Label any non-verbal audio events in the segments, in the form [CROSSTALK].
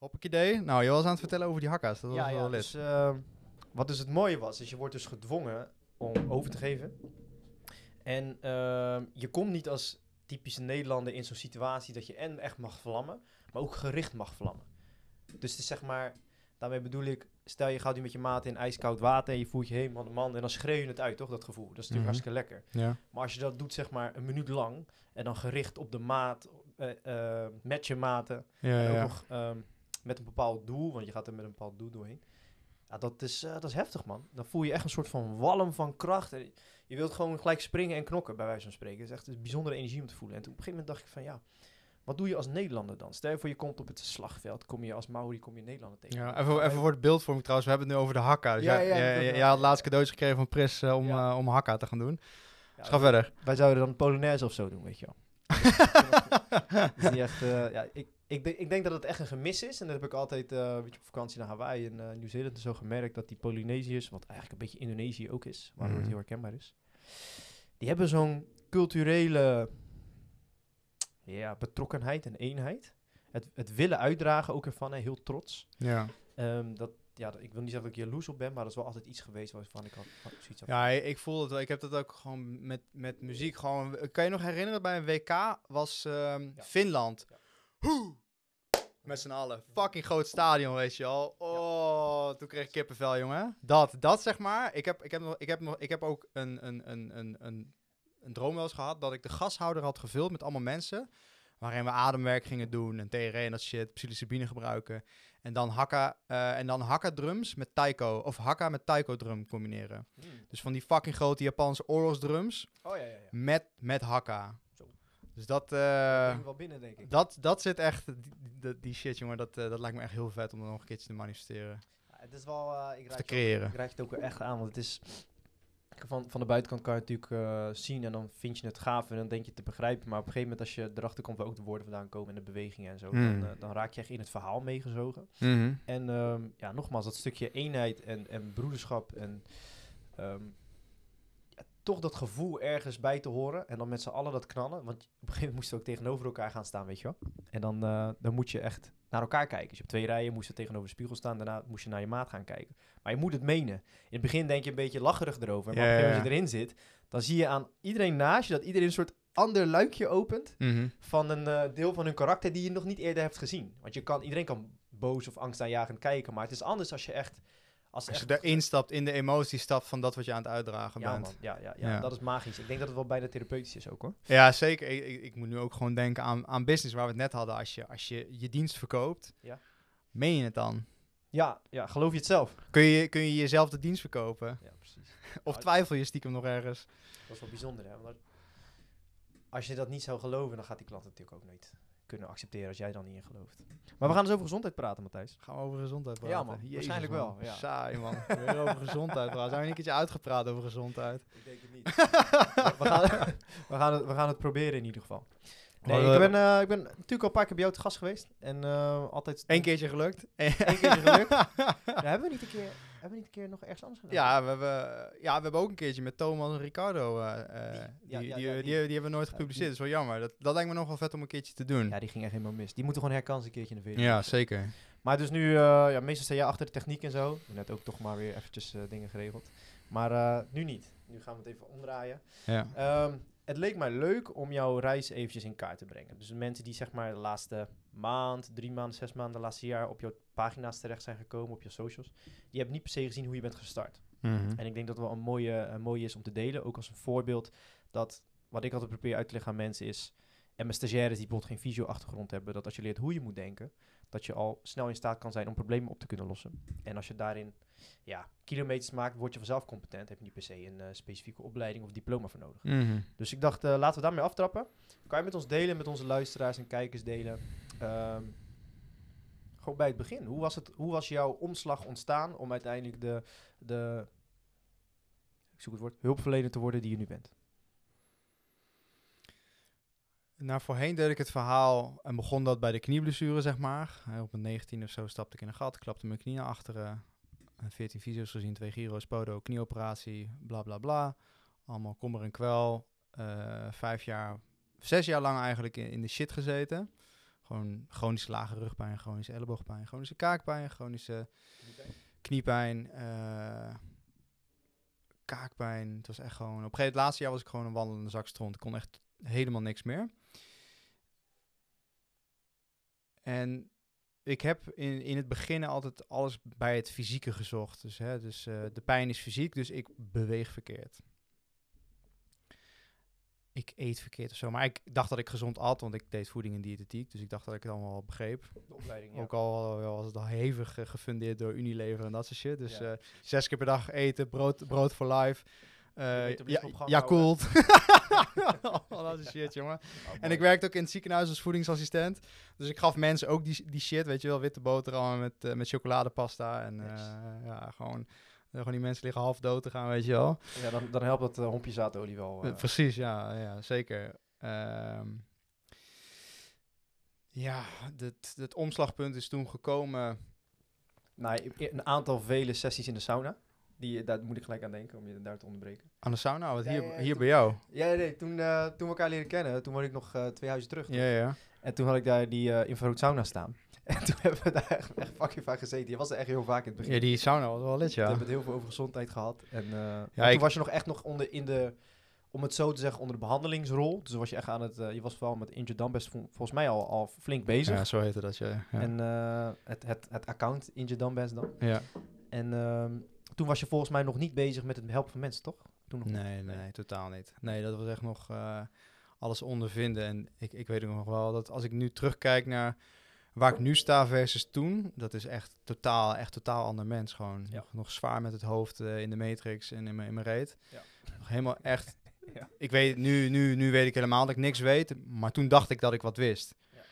Hoppakee. Nou, je was aan het vertellen over die hakka's. Dat was ja, wel ja, dus, eh, wat dus het mooie was, is je wordt dus gedwongen om over te geven. En ehm, je komt niet als typische Nederlander in zo'n situatie dat je en echt mag vlammen, maar ook gericht mag vlammen. Dus het is zeg maar, daarmee bedoel ik, stel je gaat nu met je maat in ijskoud water en je voelt je helemaal de man en dan schreeuw je het uit, toch, dat gevoel. Dat is natuurlijk Mhm. hartstikke lekker. Ja. Maar als je dat doet zeg maar een minuut lang en dan gericht op de maat, eh, met je maten, Ja, en ook ja. nog ehm, met een bepaald doel, want je gaat er met een bepaald doel doorheen. Ja, dat is, eh, dat is heftig, man. Dan voel je echt een soort van walm van kracht. En je wilt gewoon gelijk springen en knokken, bij wijze van spreken. Het is echt een bijzondere energie om te voelen. En toen op een gegeven moment dacht ik van, ja, wat doe je als Nederlander dan? Stel je voor, je komt op het slagveld, kom je als Maori, kom je Nederlander tegen. Ja, even, even voor het beeldvorming trouwens. We hebben het nu over de hakka. Dus Ja, jij, ja, jij, had laatst cadeautjes gekregen van Pris eh, om, Ja. eh, om hakka te gaan doen. Dus ga verder. Wij zouden dan Polonaise of zo doen, weet je wel. [LAUGHS] [LAUGHS] Is niet [LAUGHS] echt, eh, ja, ik, ik, denk- ik denk dat het echt een gemis is. En dat heb ik altijd eh, een beetje op vakantie naar Hawaii en eh Nieuw-Zeeland en zo gemerkt. Dat die Polynesiërs, wat eigenlijk een beetje Indonesië ook is, waardoor Mhm. het heel herkenbaar is. Die hebben zo'n culturele ja, betrokkenheid en eenheid. Het, het willen uitdragen ook ervan, hè, heel trots. Ja. Ehm, dat, ja, ik wil niet zeggen dat ik jaloers op ben, maar dat is wel altijd iets geweest waarvan ik had, had zoiets had. Ja, ik voel het wel. Ik heb dat ook gewoon met, met muziek. Gewoon, kan je nog herinneren, bij een WK was ehm, Ja. Finland. Ja. Hoe! Met z'n allen. Fucking groot stadion, weet je al. Oh, toen kreeg ik kippenvel, jongen. Dat, dat zeg maar. Ik heb, ik heb, nog, ik heb, nog, ik heb ook een, een, een, een, een, een droom wel eens gehad dat ik de gashouder had gevuld met allemaal mensen. Waarin we ademwerk gingen doen en TRE en dat shit, psilocybine gebruiken. En dan hakka, eh, en dan hakka drums met taiko, of hakka met taiko drum combineren. Hmm. Dus van die fucking grote Japanse oorlogsdrums Oh ja, ja, ja. met, met hakka. Zo. Dus dat, Dat eh, brengt wel binnen, denk ik. dat, dat zit echt, die, shit jongen, dat, eh, dat lijkt me echt heel vet om dat nog een keertje te manifesteren. Het is wel, ik te je ook- creëren. Ik je het ook echt aan, want het is... Van, van de buitenkant kan je natuurlijk eh, zien en dan vind je het gaaf en dan denk je het te begrijpen. Maar op een gegeven moment als je erachter komt waar ook de woorden vandaan komen en de bewegingen en zo, Hmm. dan, eh, dan raak je echt in het verhaal meegezogen. Mhm. En ehm, ja, nogmaals, dat stukje eenheid en, en broederschap en ehm, toch dat gevoel ergens bij te horen. En dan met z'n allen dat knallen. Want op een gegeven moment moesten we ook tegenover elkaar gaan staan, weet je wel. En dan, eh, dan moet je echt naar elkaar kijken. Dus je hebt twee rijen, moest je tegenover de spiegel staan. Daarna moest je naar je maat gaan kijken. Maar je moet het menen. In het begin denk je een beetje lacherig erover. Maar als je erin zit, dan zie je aan iedereen naast je dat iedereen een soort ander luikje opent Mhm. van een eh, deel van hun karakter die je nog niet eerder hebt gezien. Want je kan, iedereen kan boos of angstaanjagend kijken, maar het is anders als je echt... Als, Als je echt erin stapt, in de emotie stapt van dat wat je aan het uitdragen ja, bent. man, ja, ja, ja, Ja. dat is magisch. Ik denk dat het wel bijna therapeutisch is ook hoor. Ja, zeker. Ik, ik, ik moet nu ook gewoon denken aan, aan business waar we het net hadden. Als je als je, je dienst verkoopt, Ja. meen je het dan? Ja, ja, geloof je het zelf? Kun je, kun je jezelf de dienst verkopen? Ja, precies. [LAUGHS] Of twijfel je stiekem nog ergens? Dat is wel bijzonder hè. Want als- je dat niet zou geloven, dan gaat die klant natuurlijk ook nooit kunnen accepteren als jij dan niet in gelooft. Maar we gaan dus over gezondheid praten, Matthijs. Gaan we over gezondheid Ja, praten? man. Jezus, Waarschijnlijk man. wel, ja. Saai, man. Weer over gezondheid praten. Zijn we niet een keertje uitgepraat over gezondheid? Ik denk het niet. we, gaan, we, gaan het, we gaan het proberen in ieder geval. Nee, Maar, ik ben, eh, ik ben natuurlijk al een paar keer bij jou te gast geweest. En eh, altijd... Eén keertje gelukt. Eén keertje gelukt. [LAUGHS] Ja, hebben, we niet een keer, hebben we niet een keer nog ergens anders gedaan? Ja, we hebben, ja, we hebben ook een keertje met Thomas en Ricardo. eh, eh, Die? Die, ja, die, ja, die, die. die hebben we nooit gepubliceerd. Dat is wel jammer. Dat, dat lijkt me nog wel vet om een keertje te doen. Ja, die ging echt helemaal mis. Die moeten gewoon herkansen een keertje in de video. Ja, zeker. Maar dus nu, eh, ja, meestal sta jij achter de techniek en zo. Net ook toch maar weer eventjes eh, dingen geregeld. Maar eh, nu niet. Nu gaan we het even omdraaien. Ja. Ehm, het leek mij leuk om jouw reis eventjes in kaart te brengen. Dus de mensen die zeg maar de laatste maand, drie maanden, zes maanden, de laatste jaar op jouw pagina's terecht zijn gekomen, op je socials. Die hebben niet per se gezien hoe je bent gestart. Mhm. En ik denk dat het wel een mooie, een mooie is om te delen. Ook als een voorbeeld dat wat ik altijd probeer uit te leggen aan mensen is. En mijn stagiaires die bijvoorbeeld geen visio-achtergrond hebben, dat als je leert hoe je moet denken, dat je al snel in staat kan zijn om problemen op te kunnen lossen. En als je daarin ja, kilometers maakt, word je vanzelf competent. Heb je niet per se een eh, specifieke opleiding of diploma voor nodig. Mhm. Dus ik dacht, eh, laten we daarmee aftrappen. Kan je met ons delen, met onze luisteraars en kijkers delen? Ehm, gewoon bij het begin. Hoe was, het, hoe was jouw omslag ontstaan om uiteindelijk de, de ik zoek het woord, hulpverlener te worden die je nu bent? Nou, voorheen deed ik het verhaal en begon dat bij de knieblessure, zeg maar. Op mijn 19 of zo stapte ik in een gat, klapte mijn knie naar achteren. Eh, 14 fysio's gezien, twee gyro's, podo, knieoperatie, bla bla bla. Allemaal kommer en kwel. Eh, vijf jaar, zes jaar lang eigenlijk in, in de shit gezeten. Gewoon chronische lage rugpijn, chronische elleboogpijn, chronische kaakpijn, chronische kniepijn, eh, kaakpijn. Het was echt gewoon... Op een gegeven moment, het laatste jaar was ik gewoon een wandelende zak stront. Ik kon echt helemaal niks meer. En ik heb in, in het begin altijd alles bij het fysieke gezocht. Dus, hè, dus eh, de pijn is fysiek, dus ik beweeg verkeerd. Ik eet verkeerd of zo. Maar ik dacht dat ik gezond at, want ik deed voeding en diëtetiek. Dus ik dacht dat ik het allemaal wel begreep. De opleiding, ja. Ook al was het al hevig eh, gefundeerd door Unilever en dat soort shit. Dus Ja. eh, zes keer per dag eten, brood, brood for life. Eh ja, ja, cool. [LAUGHS] [LAUGHS] dat is shit, jongen. Oh, En ik werkte ook in het ziekenhuis als voedingsassistent. Dus ik gaf mensen ook die, die shit, weet je wel, witte boterhammen met, eh, met chocoladepasta. En eh, ja, gewoon, gewoon die mensen liggen half dood te gaan, weet je wel. Ja, dan, dan helpt dat hompje zaadolie wel. Precies, ja, ja zeker. Ehm, ja, het, omslagpunt is toen gekomen. nou, een aantal vele sessies in de sauna. Die, daar moet ik gelijk aan denken, om je daar te onderbreken. Aan de sauna, wat Ja, hier, ja, hier toen- bij jou. Ja, nee, toen, eh, toen we elkaar leren kennen, toen woonde ik nog eh, twee huizen terug. Ja, ja. En toen had ik daar die eh infrarood sauna staan. [LAUGHS] En toen hebben we daar echt, echt fucking vaak gezeten. Je was er echt heel vaak in het begin. Ja, die sauna was wel lid, We ja. hebben het heel veel over gezondheid gehad. En eh, maar toen ik- was je nog echt nog onder in de, om het zo te zeggen, onder de behandelingsrol. Dus was je echt aan het, je was vooral met Injured vol- volgens mij al, al flink bezig. Ja, zo heette dat, ja. Ja. En eh, het, het, het account Injured Dumbbells dan. ja. En ehm, toen was je volgens mij nog niet bezig met het helpen van mensen, toch? Toen nog. Nee, nee, nee, totaal niet. Nee, dat was echt nog eh, alles ondervinden. En ik, ik weet ook nog wel dat als ik nu terugkijk naar waar ik nu sta versus toen, dat is echt totaal, echt totaal ander mens. Gewoon Ja. nog, nog zwaar met het hoofd eh, in de matrix en in mijn, in mijn reet. Ja. Nog helemaal echt. [LAUGHS] Ja. Ik weet nu, nu, nu weet ik helemaal dat ik niks weet, maar toen dacht ik dat ik wat wist. Ja.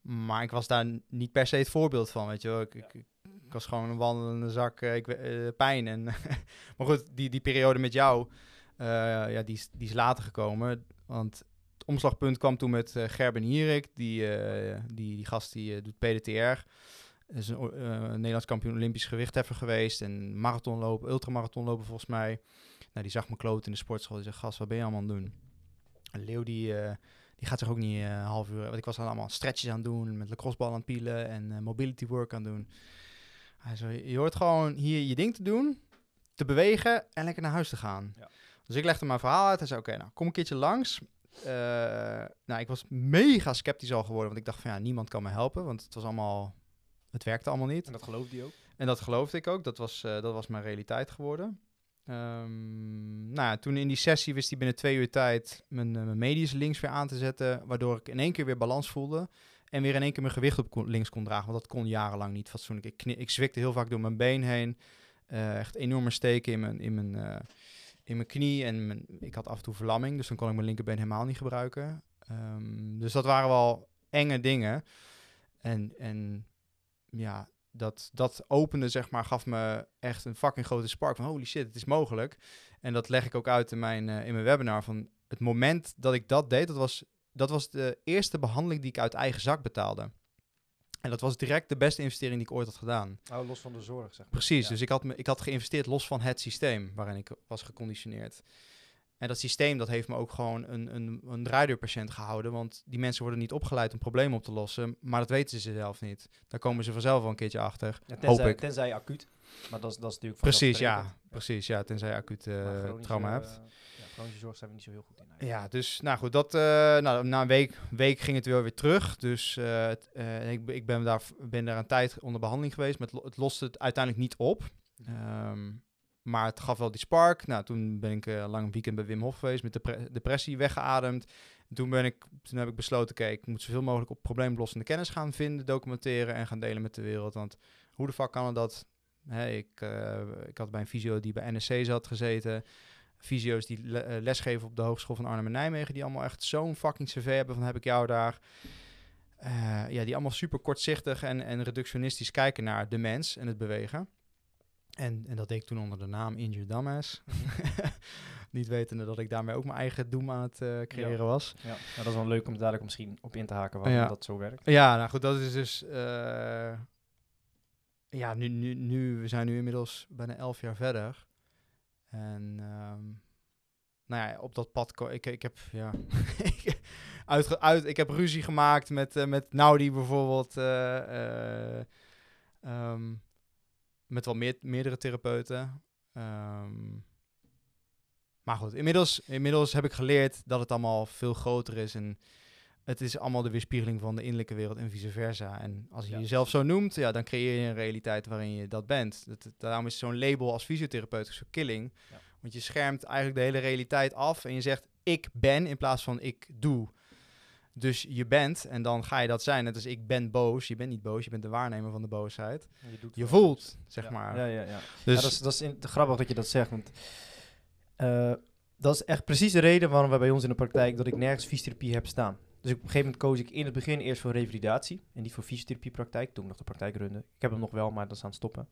Maar ik was daar niet per se het voorbeeld van, weet je wel. Ik, ik, was gewoon een wandelende zak eh, ik, eh, pijn. En [LAUGHS] maar goed, die, die periode met jou, eh, ja, die, is, die is later gekomen. Want het omslagpunt kwam toen met Gerben Hierik. Die, die, die gast die doet PDTR. Is een Nederlands kampioen Olympisch gewichtheffer geweest. En marathonlopen, ultramarathonlopen volgens mij. Nou, die zag me kloot in de sportschool. Die zegt, gast, wat ben je allemaal aan het doen? En Leeuw, die, die gaat zich ook niet half uur... Want ik was allemaal stretches aan het doen, met lacrossebal aan het pielen en mobility work aan het doen. Hij zei, je hoort gewoon hier je ding te doen, te bewegen en lekker naar huis te gaan. Ja. Dus ik legde mijn verhaal uit en zei, oké, nou, kom een keertje langs. Eh, nou, ik was mega sceptisch al geworden, want ik dacht van, ja, niemand kan me helpen, want het was allemaal... Het werkte allemaal niet. En dat geloofde die ook. En dat geloofde ik ook. Dat was, eh, dat was mijn realiteit geworden. Ehm, nou ja, toen in die sessie wist hij binnen twee uur tijd mijn, eh, mijn links weer aan te zetten. Waardoor ik in één keer weer balans voelde. En weer in één keer mijn gewicht op links kon dragen. Want dat kon jarenlang niet fatsoenlijk. Ik, ik zwikte heel vaak door mijn been heen. Eh, echt enorme steken in mijn, in mijn, eh, in mijn knie. En ik had af en toe verlamming. Dus dan kon ik mijn linkerbeen helemaal niet gebruiken. Ehm, dus dat waren wel enge dingen. En, en ja, dat, dat opende, zeg maar, gaf me echt een fucking grote spark van holy shit, het is mogelijk. En dat leg ik ook uit in mijn, eh, in mijn webinar. Van het moment dat ik dat deed, dat was, dat was de eerste behandeling die ik uit eigen zak betaalde. En dat was direct de beste investering die ik ooit had gedaan. Oh, los van de zorg, zeg maar. Precies, Ja. dus ik had, me, ik had geïnvesteerd los van het systeem waarin ik was geconditioneerd. En dat systeem dat heeft me ook gewoon een, een, een draaideurpatiënt gehouden. Want die mensen worden niet opgeleid om problemen op te lossen. Maar dat weten ze zelf niet. Daar komen ze vanzelf wel een keertje achter. Ja, Hoop tenzij, ik. tenzij acuut. Maar dat is, dat is natuurlijk Precies, ja. Precies, ja. Tenzij je acuut eh, trauma hebt. eh, chronische zorg zijn we niet zo heel goed in. Ja, dus nou goed, dat, eh, nou, na een week, week ging het wel weer terug. Dus eh, eh, ik, ik ben, daar, ben daar een tijd onder behandeling geweest. Maar het, lo- het loste het uiteindelijk niet op. Ehm, maar het gaf wel die spark. Nou, toen ben ik lang weekend bij Wim Hof geweest met depre- depressie weggeademd. En toen, ben ik, toen heb ik besloten, kijk, ik moet zoveel mogelijk op probleemoplossende kennis gaan vinden, documenteren en gaan delen met de wereld. Want hoe de fuck kan dat? Hè, ik, ik had bij een fysio die bij NSC zat gezeten. Fysio's die le- eh, lesgeven op de Hogeschool van Arnhem en Nijmegen, die allemaal echt zo'n fucking cv hebben van heb ik jou daar. Eh, ja, die allemaal super kortzichtig en, en reductionistisch kijken naar de mens en het bewegen. En, en dat deed ik toen onder de naam Injured Dumbass. [LAUGHS] Niet wetende dat ik daarmee ook mijn eigen doem aan het eh, creëren Ja. was. Ja, nou, dat is wel leuk om dadelijk misschien op in te haken waarom Ja. dat zo werkt. Ja, nou goed, dat is dus... ja, nu, nu, nu, we zijn nu inmiddels bijna elf jaar verder. En ehm, nou ja, op dat pad... Ik, ik heb, ja... [LAUGHS] Uitge uit, ik heb ruzie gemaakt met, eh, met Naudi bijvoorbeeld. eh, eh, ehm, met wel meer, meerdere therapeuten. Ehm, maar goed, inmiddels, inmiddels heb ik geleerd dat het allemaal veel groter is. En het is allemaal de weerspiegeling van de innerlijke wereld en vice versa. En als je Ja, jezelf zo noemt, ja, dan creëer je een realiteit waarin je dat bent. Dat, dat- daarom is zo'n label als fysiotherapeut zo killing. Ja. Want je schermt eigenlijk de hele realiteit af en je zegt ik ben in plaats van ik doe. Dus je bent en dan ga je dat zijn. Net als ik ben boos. Je bent niet boos, je bent de waarnemer van de boosheid. Je, doet Je wel voelt, zeg Ja, maar. Ja, ja, ja. Dus ja, dat is, dat is in- grappig dat je dat zegt, want eh, dat is echt precies de reden waarom wij bij ons in de praktijk dat ik nergens fysiotherapie heb staan. Dus op een gegeven moment koos ik in het begin eerst voor revalidatie en niet voor fysiotherapiepraktijk. Toen ik nog de praktijk runde. Ik heb hem nog wel, maar dat is aan het stoppen.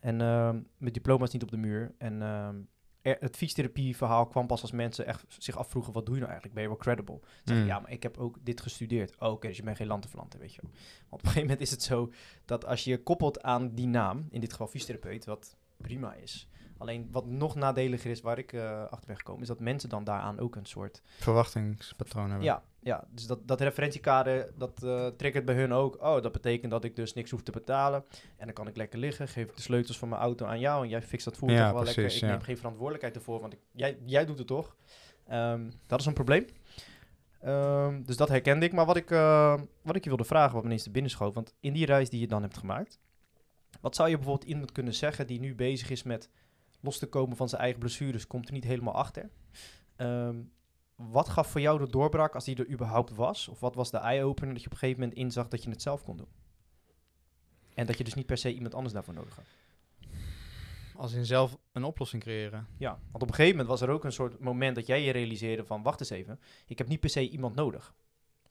En ehm mijn diploma is niet op de muur. En ehm, er- het fysiotherapieverhaal kwam pas als mensen echt zich afvroegen, wat doe je nou eigenlijk? Ben je wel credible? Zeg Mm. ja, maar ik heb ook dit gestudeerd. Oh, Oké, dus je bent geen lanterflanter, weet je wel. Want op een gegeven moment is het zo dat als je je koppelt aan die naam, in dit geval fysiotherapeut, wat prima is. Alleen wat nog nadeliger is, waar ik eh, achter ben gekomen, is dat mensen dan daaraan ook een soort... verwachtingspatroon hebben. Ja, ja dus dat, dat referentiekader, dat eh triggert bij hun ook. Oh, dat betekent dat ik dus niks hoef te betalen. En dan kan ik lekker liggen, geef ik de sleutels van mijn auto aan jou en jij fixt dat voertuig Ja, wel precies, lekker. Ik ja. neem geen verantwoordelijkheid ervoor, want ik, jij, jij doet het toch? Ehm, dat is een probleem. Ehm, dus dat herkende ik. Maar wat ik, eh, wat ik je wilde vragen, wat me ineens te binnen schoot, want in die reis die je dan hebt gemaakt, wat zou je bijvoorbeeld iemand kunnen zeggen die nu bezig is met los te komen van zijn eigen blessures, komt er niet helemaal achter? Ehm, wat gaf voor jou de doorbraak als die er überhaupt was? Of wat was de eye-opener dat je op een gegeven moment inzag dat je het zelf kon doen? En dat je dus niet per se iemand anders daarvoor nodig had. Als in zelf een oplossing creëren. Ja, want op een gegeven moment was er ook een soort moment dat jij je realiseerde van... wacht eens even, ik heb niet per se iemand nodig.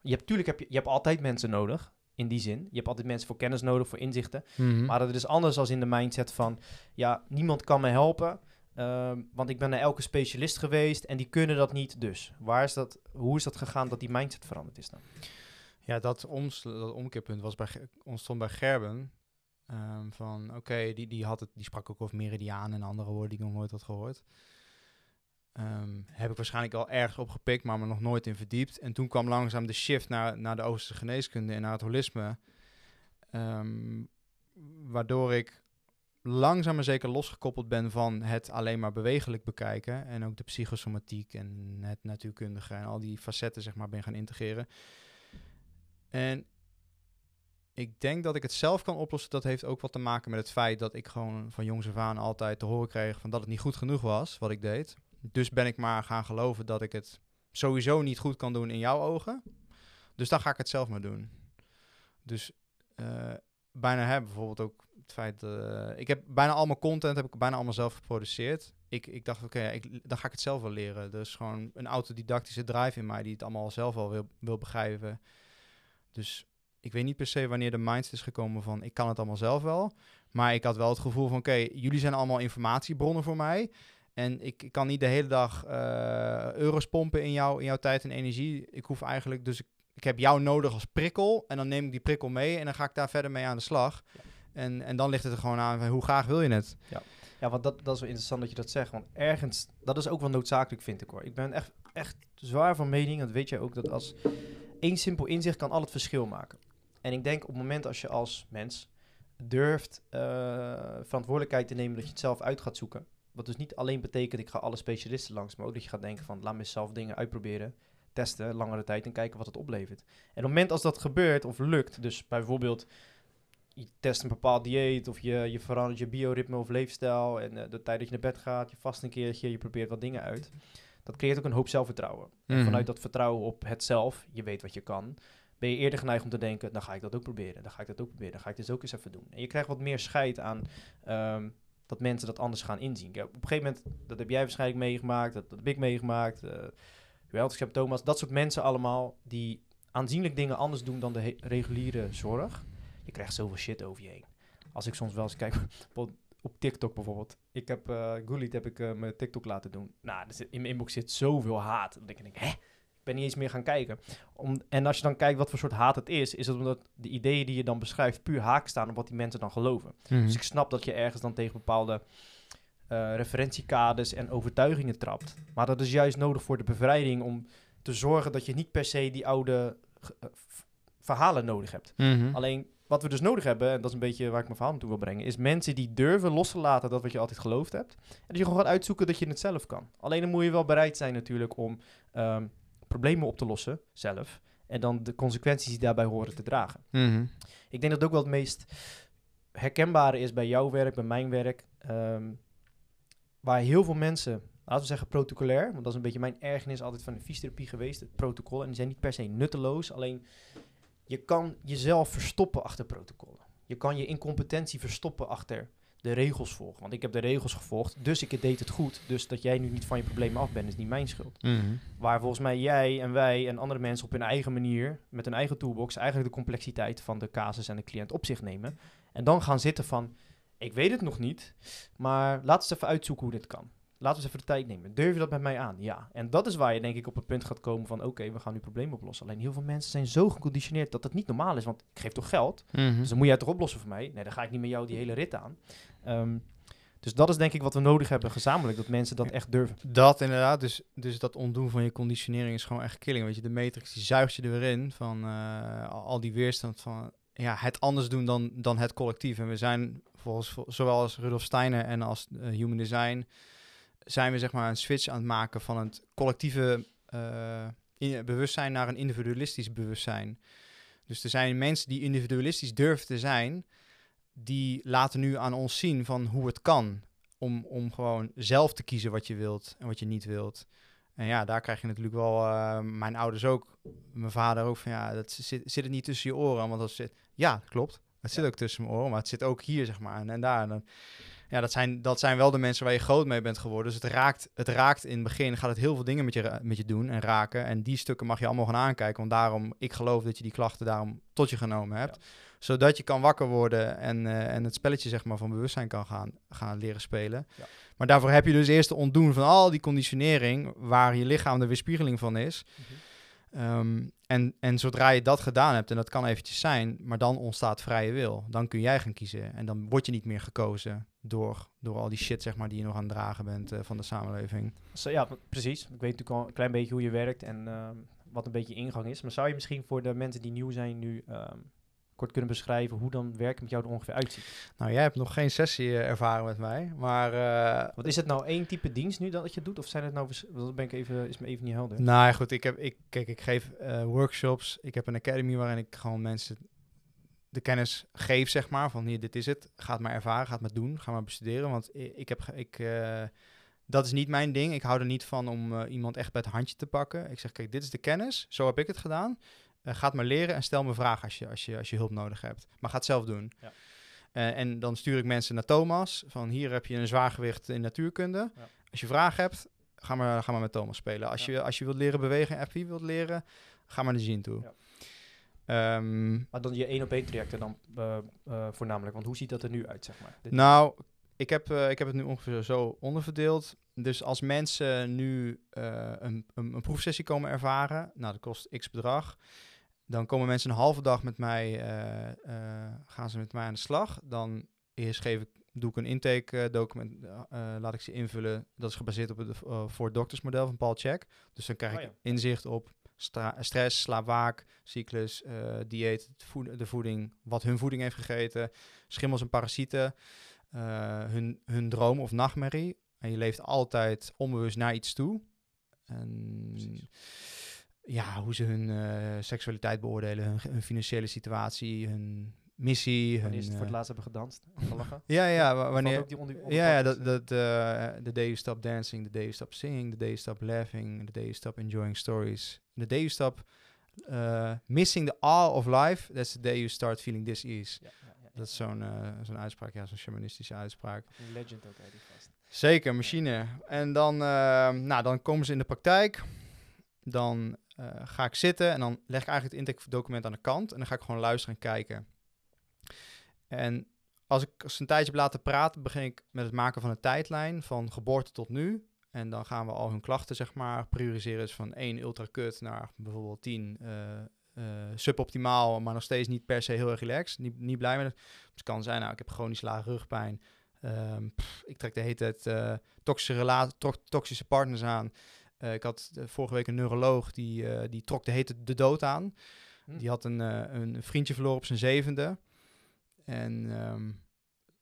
Je hebt, tuurlijk heb je, je hebt altijd mensen nodig, in die zin. Je hebt altijd mensen voor kennis nodig, voor inzichten. Mhm. Maar het is anders als in de mindset van... ja, niemand kan me helpen, ehm, want ik ben naar elke specialist geweest... en die kunnen dat niet, dus. Waar is dat, hoe is dat gegaan dat die mindset veranderd is dan? Ja, dat, oms, dat omkeerpunt was bij, ontstond bij Gerben. Ehm, van oké, die, die, had het, die sprak ook over meridiaan en andere woorden die ik nog nooit had gehoord. Ehm, heb ik waarschijnlijk al ergens opgepikt, maar me nog nooit in verdiept. En toen kwam langzaam de shift naar, naar de Oosterse geneeskunde en naar het holisme. Ehm, waardoor ik langzaam maar zeker losgekoppeld ben van het alleen maar bewegelijk bekijken. En ook de psychosomatiek en het natuurkundige en al die facetten zeg maar ben gaan integreren. En ik denk dat ik het zelf kan oplossen. Dat heeft ook wat te maken met het feit dat ik gewoon van jongs af aan altijd te horen kreeg van dat het niet goed genoeg was wat ik deed. Dus ben ik maar gaan geloven dat ik het sowieso niet goed kan doen in jouw ogen. Dus dan ga ik het zelf maar doen. Dus eh, bijna heb bijvoorbeeld ook het feit dat ik heb bijna al mijn content heb ik bijna allemaal zelf geproduceerd. Ik, ik dacht, oké, dan ga ik het zelf wel leren. Dus gewoon een autodidactische drive in mij die het allemaal zelf al wil, wil begrijpen. Dus ik weet niet per se wanneer de mindset is gekomen van ik kan het allemaal zelf wel. Maar ik had wel het gevoel van oké, jullie zijn allemaal informatiebronnen voor mij. En ik, ik kan niet de hele dag eh, euro's pompen in, jou, in jouw tijd en energie. Ik hoef eigenlijk, dus ik, ik heb jou nodig als prikkel. En dan neem ik die prikkel mee en dan ga ik daar verder mee aan de slag. En, en dan ligt het er gewoon aan van hoe graag wil je het? Ja, want dat, dat is wel interessant dat je dat zegt. Want ergens, dat is ook wel noodzakelijk, vind ik hoor. Ik ben echt, echt zwaar van mening, dat weet jij ook, dat als één simpel inzicht kan al het verschil maken. En ik denk op het moment als je als mens durft eh, verantwoordelijkheid te nemen dat je het zelf uit gaat zoeken. Wat dus niet alleen betekent ik ga alle specialisten langs, maar ook dat je gaat denken van laat me zelf dingen uitproberen, testen, langere tijd en kijken wat het oplevert. En op het moment als dat gebeurt of lukt, dus bijvoorbeeld je test een bepaald dieet of je, je verandert je bioritme of leefstijl en eh, de tijd dat je naar bed gaat, je vast een keertje, je probeert wat dingen uit. Dat creëert ook een hoop zelfvertrouwen. En Mhm. vanuit dat vertrouwen op het zelf, je weet wat je kan, ben je eerder geneigd om te denken, dan ga ik dat ook proberen, dan ga ik dat ook proberen, dan ga ik dit ook eens even doen. En je krijgt wat meer scheid aan ehm, dat mensen dat anders gaan inzien. Op een gegeven moment, dat heb jij waarschijnlijk meegemaakt, dat, dat heb ik meegemaakt, uh, Weltschap Thomas, dat soort mensen allemaal die aanzienlijk dingen anders doen dan de reguliere zorg. Je krijgt zoveel shit over je heen. Als ik soms wel eens kijk [LAUGHS] op, TikTok bijvoorbeeld. Ik heb uh, heb ik uh, mijn TikTok laten doen. Nou, in mijn inbox zit zoveel haat. Dat ik denk, hè? Ben niet eens meer gaan kijken. Om, en als je dan kijkt wat voor soort haat het is, is het omdat de ideeën die je dan beschrijft puur haak staan op wat die mensen dan geloven. Mhm. Dus ik snap dat je ergens dan tegen bepaalde uh, referentiekaders en overtuigingen trapt. Maar dat is juist nodig voor de bevrijding om te zorgen dat je niet per se die oude eh, verhalen nodig hebt. Mhm. Alleen wat we dus nodig hebben, en dat is een beetje waar ik mijn verhaal naartoe wil brengen, is mensen die durven los te laten dat wat je altijd geloofd hebt. En dat je gewoon gaat uitzoeken dat je het zelf kan. Alleen dan moet je wel bereid zijn natuurlijk om ehm, problemen op te lossen zelf. En dan de consequenties die daarbij horen te dragen. Mhm. Ik denk dat ook wel het meest herkenbare is bij jouw werk, bij mijn werk. ehm, waar heel veel mensen, laten we zeggen protocolair, want dat is een beetje mijn ergernis altijd van de fysiotherapie geweest, het protocol. En die zijn niet per se nutteloos, alleen je kan jezelf verstoppen achter protocollen. Je kan je incompetentie verstoppen achter de regels volgen. Want ik heb de regels gevolgd, dus ik deed het goed. Dus dat jij nu niet van je problemen af bent, is niet mijn schuld. Mhm. Waar volgens mij jij en wij en andere mensen op hun eigen manier, met hun eigen toolbox, eigenlijk de complexiteit van de casus en de cliënt op zich nemen. En dan gaan zitten van, ik weet het nog niet, maar laten we eens even uitzoeken hoe dit kan. Laten we eens even de tijd nemen. Durf je dat met mij aan? Ja. En dat is waar je denk ik op het punt gaat komen van, oké, we gaan nu problemen oplossen. Alleen heel veel mensen zijn zo geconditioneerd dat dat niet normaal is, want ik geef toch geld? Mhm. Dus dan moet jij het toch oplossen voor mij? Nee, dan ga ik niet met jou die hele rit aan. Ehm, dus dat is denk ik wat we nodig hebben gezamenlijk, dat mensen dat echt durven. Dat inderdaad, dus, dus dat ontdoen van je conditionering is gewoon echt killing. Weet je, de matrix die zuigt je er weer in van eh, al die weerstand van ja, het anders doen dan, dan het collectief. En we zijn volgens vo- zowel als Rudolf Steiner en als eh, Human Design zijn we zeg maar een switch aan het maken van het collectieve eh, in- bewustzijn naar een individualistisch bewustzijn. Dus er zijn mensen die individualistisch durven te zijn, die laten nu aan ons zien van hoe het kan om, om gewoon zelf te kiezen wat je wilt en wat je niet wilt. En ja, daar krijg je natuurlijk wel, eh, mijn ouders ook, mijn vader ook, van ja, dat zit, zit het niet tussen je oren. Want als zit, ja, dat klopt. Het zit ook tussen mijn oren, maar het zit ook hier, zeg maar, en, en daar. En dan, ja, dat zijn, dat zijn wel de mensen waar je groot mee bent geworden. Dus het raakt, het raakt in het begin, gaat het heel veel dingen met je, met je doen en raken. En die stukken mag je allemaal gaan aankijken. Want daarom, ik geloof dat je die klachten daarom tot je genomen hebt. Zodat je kan wakker worden en, eh, en het spelletje zeg maar, van bewustzijn kan gaan, gaan leren spelen. Ja. Maar daarvoor heb je dus eerst te ontdoen van al die conditionering, waar je lichaam de weerspiegeling van is. Ehm, en, en zodra je dat gedaan hebt, en dat kan eventjes zijn, maar dan ontstaat vrije wil. Dan kun jij gaan kiezen. En dan word je niet meer gekozen door, door al die shit zeg maar, die je nog aan het dragen bent eh, van de samenleving. Ja, precies. Ik weet natuurlijk al een klein beetje hoe je werkt en ehm, wat een beetje je ingang is. Maar zou je misschien voor de mensen die nieuw zijn nu ehm, kort kunnen beschrijven hoe dan werken met jou er ongeveer uitziet? Nou, jij hebt nog geen sessie eh, ervaren met mij, maar... eh, Wat is het nou één type dienst nu dat je doet? Of zijn het nou... Dat ben ik even, is me even niet helder. Nou ja, goed, ik, heb, ik, kijk, ik geef eh, workshops. Ik heb een academy waarin ik gewoon mensen de kennis geef, zeg maar. Van hier, dit is het. Ga het maar ervaren, ga het maar doen, ga maar bestuderen. Want ik heb, ik, dat is niet mijn ding. Ik hou er niet van om iemand echt bij het handje te pakken. Ik zeg, kijk, dit is de kennis. Zo heb ik het gedaan. Eh, ga het maar leren en stel me vragen als je, als, je, als je hulp nodig hebt. Maar ga het zelf doen. Ja. Eh, en dan stuur ik mensen naar Thomas. Van hier heb je een zwaargewicht in natuurkunde. Ja. Als je vragen hebt, ga maar, ga maar met Thomas spelen. Als, Ja. je, als je wilt leren bewegen en FI wilt leren, ga maar naar Jean toe. Ehm, Maar dan je één op één trajecten dan eh, voornamelijk. Want hoe ziet dat er nu uit, zeg maar? Dit- nou, ik heb, ik heb het nu ongeveer zo onderverdeeld. Dus als mensen nu een, een, een proefsessie komen ervaren, nou dat kost x bedrag. Dan komen mensen een halve dag met mij, eh, eh, gaan ze met mij aan de slag. Dan eerst geef ik, doe ik een intake eh, document, laat ik ze invullen. Dat is gebaseerd op het voor doktersmodel van Paul Check. Dus dan krijg Oh ik inzicht op stress, slaapwaak, cyclus, dieet, voed- de voeding, wat hun voeding heeft gegeten, schimmels en parasieten, hun, hun droom of nachtmerrie. En je leeft altijd onbewust naar iets toe. En Precies. Ja, hoe ze hun eh, seksualiteit beoordelen, hun, hun financiële situatie, hun missie. Hun, Wanneer ze het voor het eh, laatst hebben gedanst gelachen? ja, ja, wanneer... ook die onder- onder- Ja, ja, dat, dat, eh, the day you stop dancing, the day you stop singing, the day you stop laughing, the day you stop enjoying stories, the day you stop missing the awe of life, that's the day you start feeling ja, ja, ja. Dat is zo'n eh, zo'n uitspraak, ja, zo'n shamanistische uitspraak. Een legend ook, hè, die. Zeker, machine. En dan, eh, nou, dan komen ze in de praktijk. Dan eh, ga ik zitten en dan leg ik eigenlijk het intake-document aan de kant. En dan ga ik gewoon luisteren en kijken. En als ik ze een tijdje heb laten praten, begin ik met het maken van een tijdlijn van geboorte tot nu. En dan gaan we al hun klachten, zeg maar, prioriseren. Dus van 1 ultra kut naar bijvoorbeeld 10 eh, eh, suboptimaal, maar nog steeds niet per se heel erg relaxed. Niet, niet blij met het. Dus het kan zijn, nou, ik heb chronisch lage rugpijn. Ehm, ik trek de hele tijd eh, toxische, toxische partners aan. Eh, ik had eh, vorige week een neuroloog die, eh, die trok de hete de dood aan. Hm. Die had een, een vriendje verloren op zijn zevende. En ehm,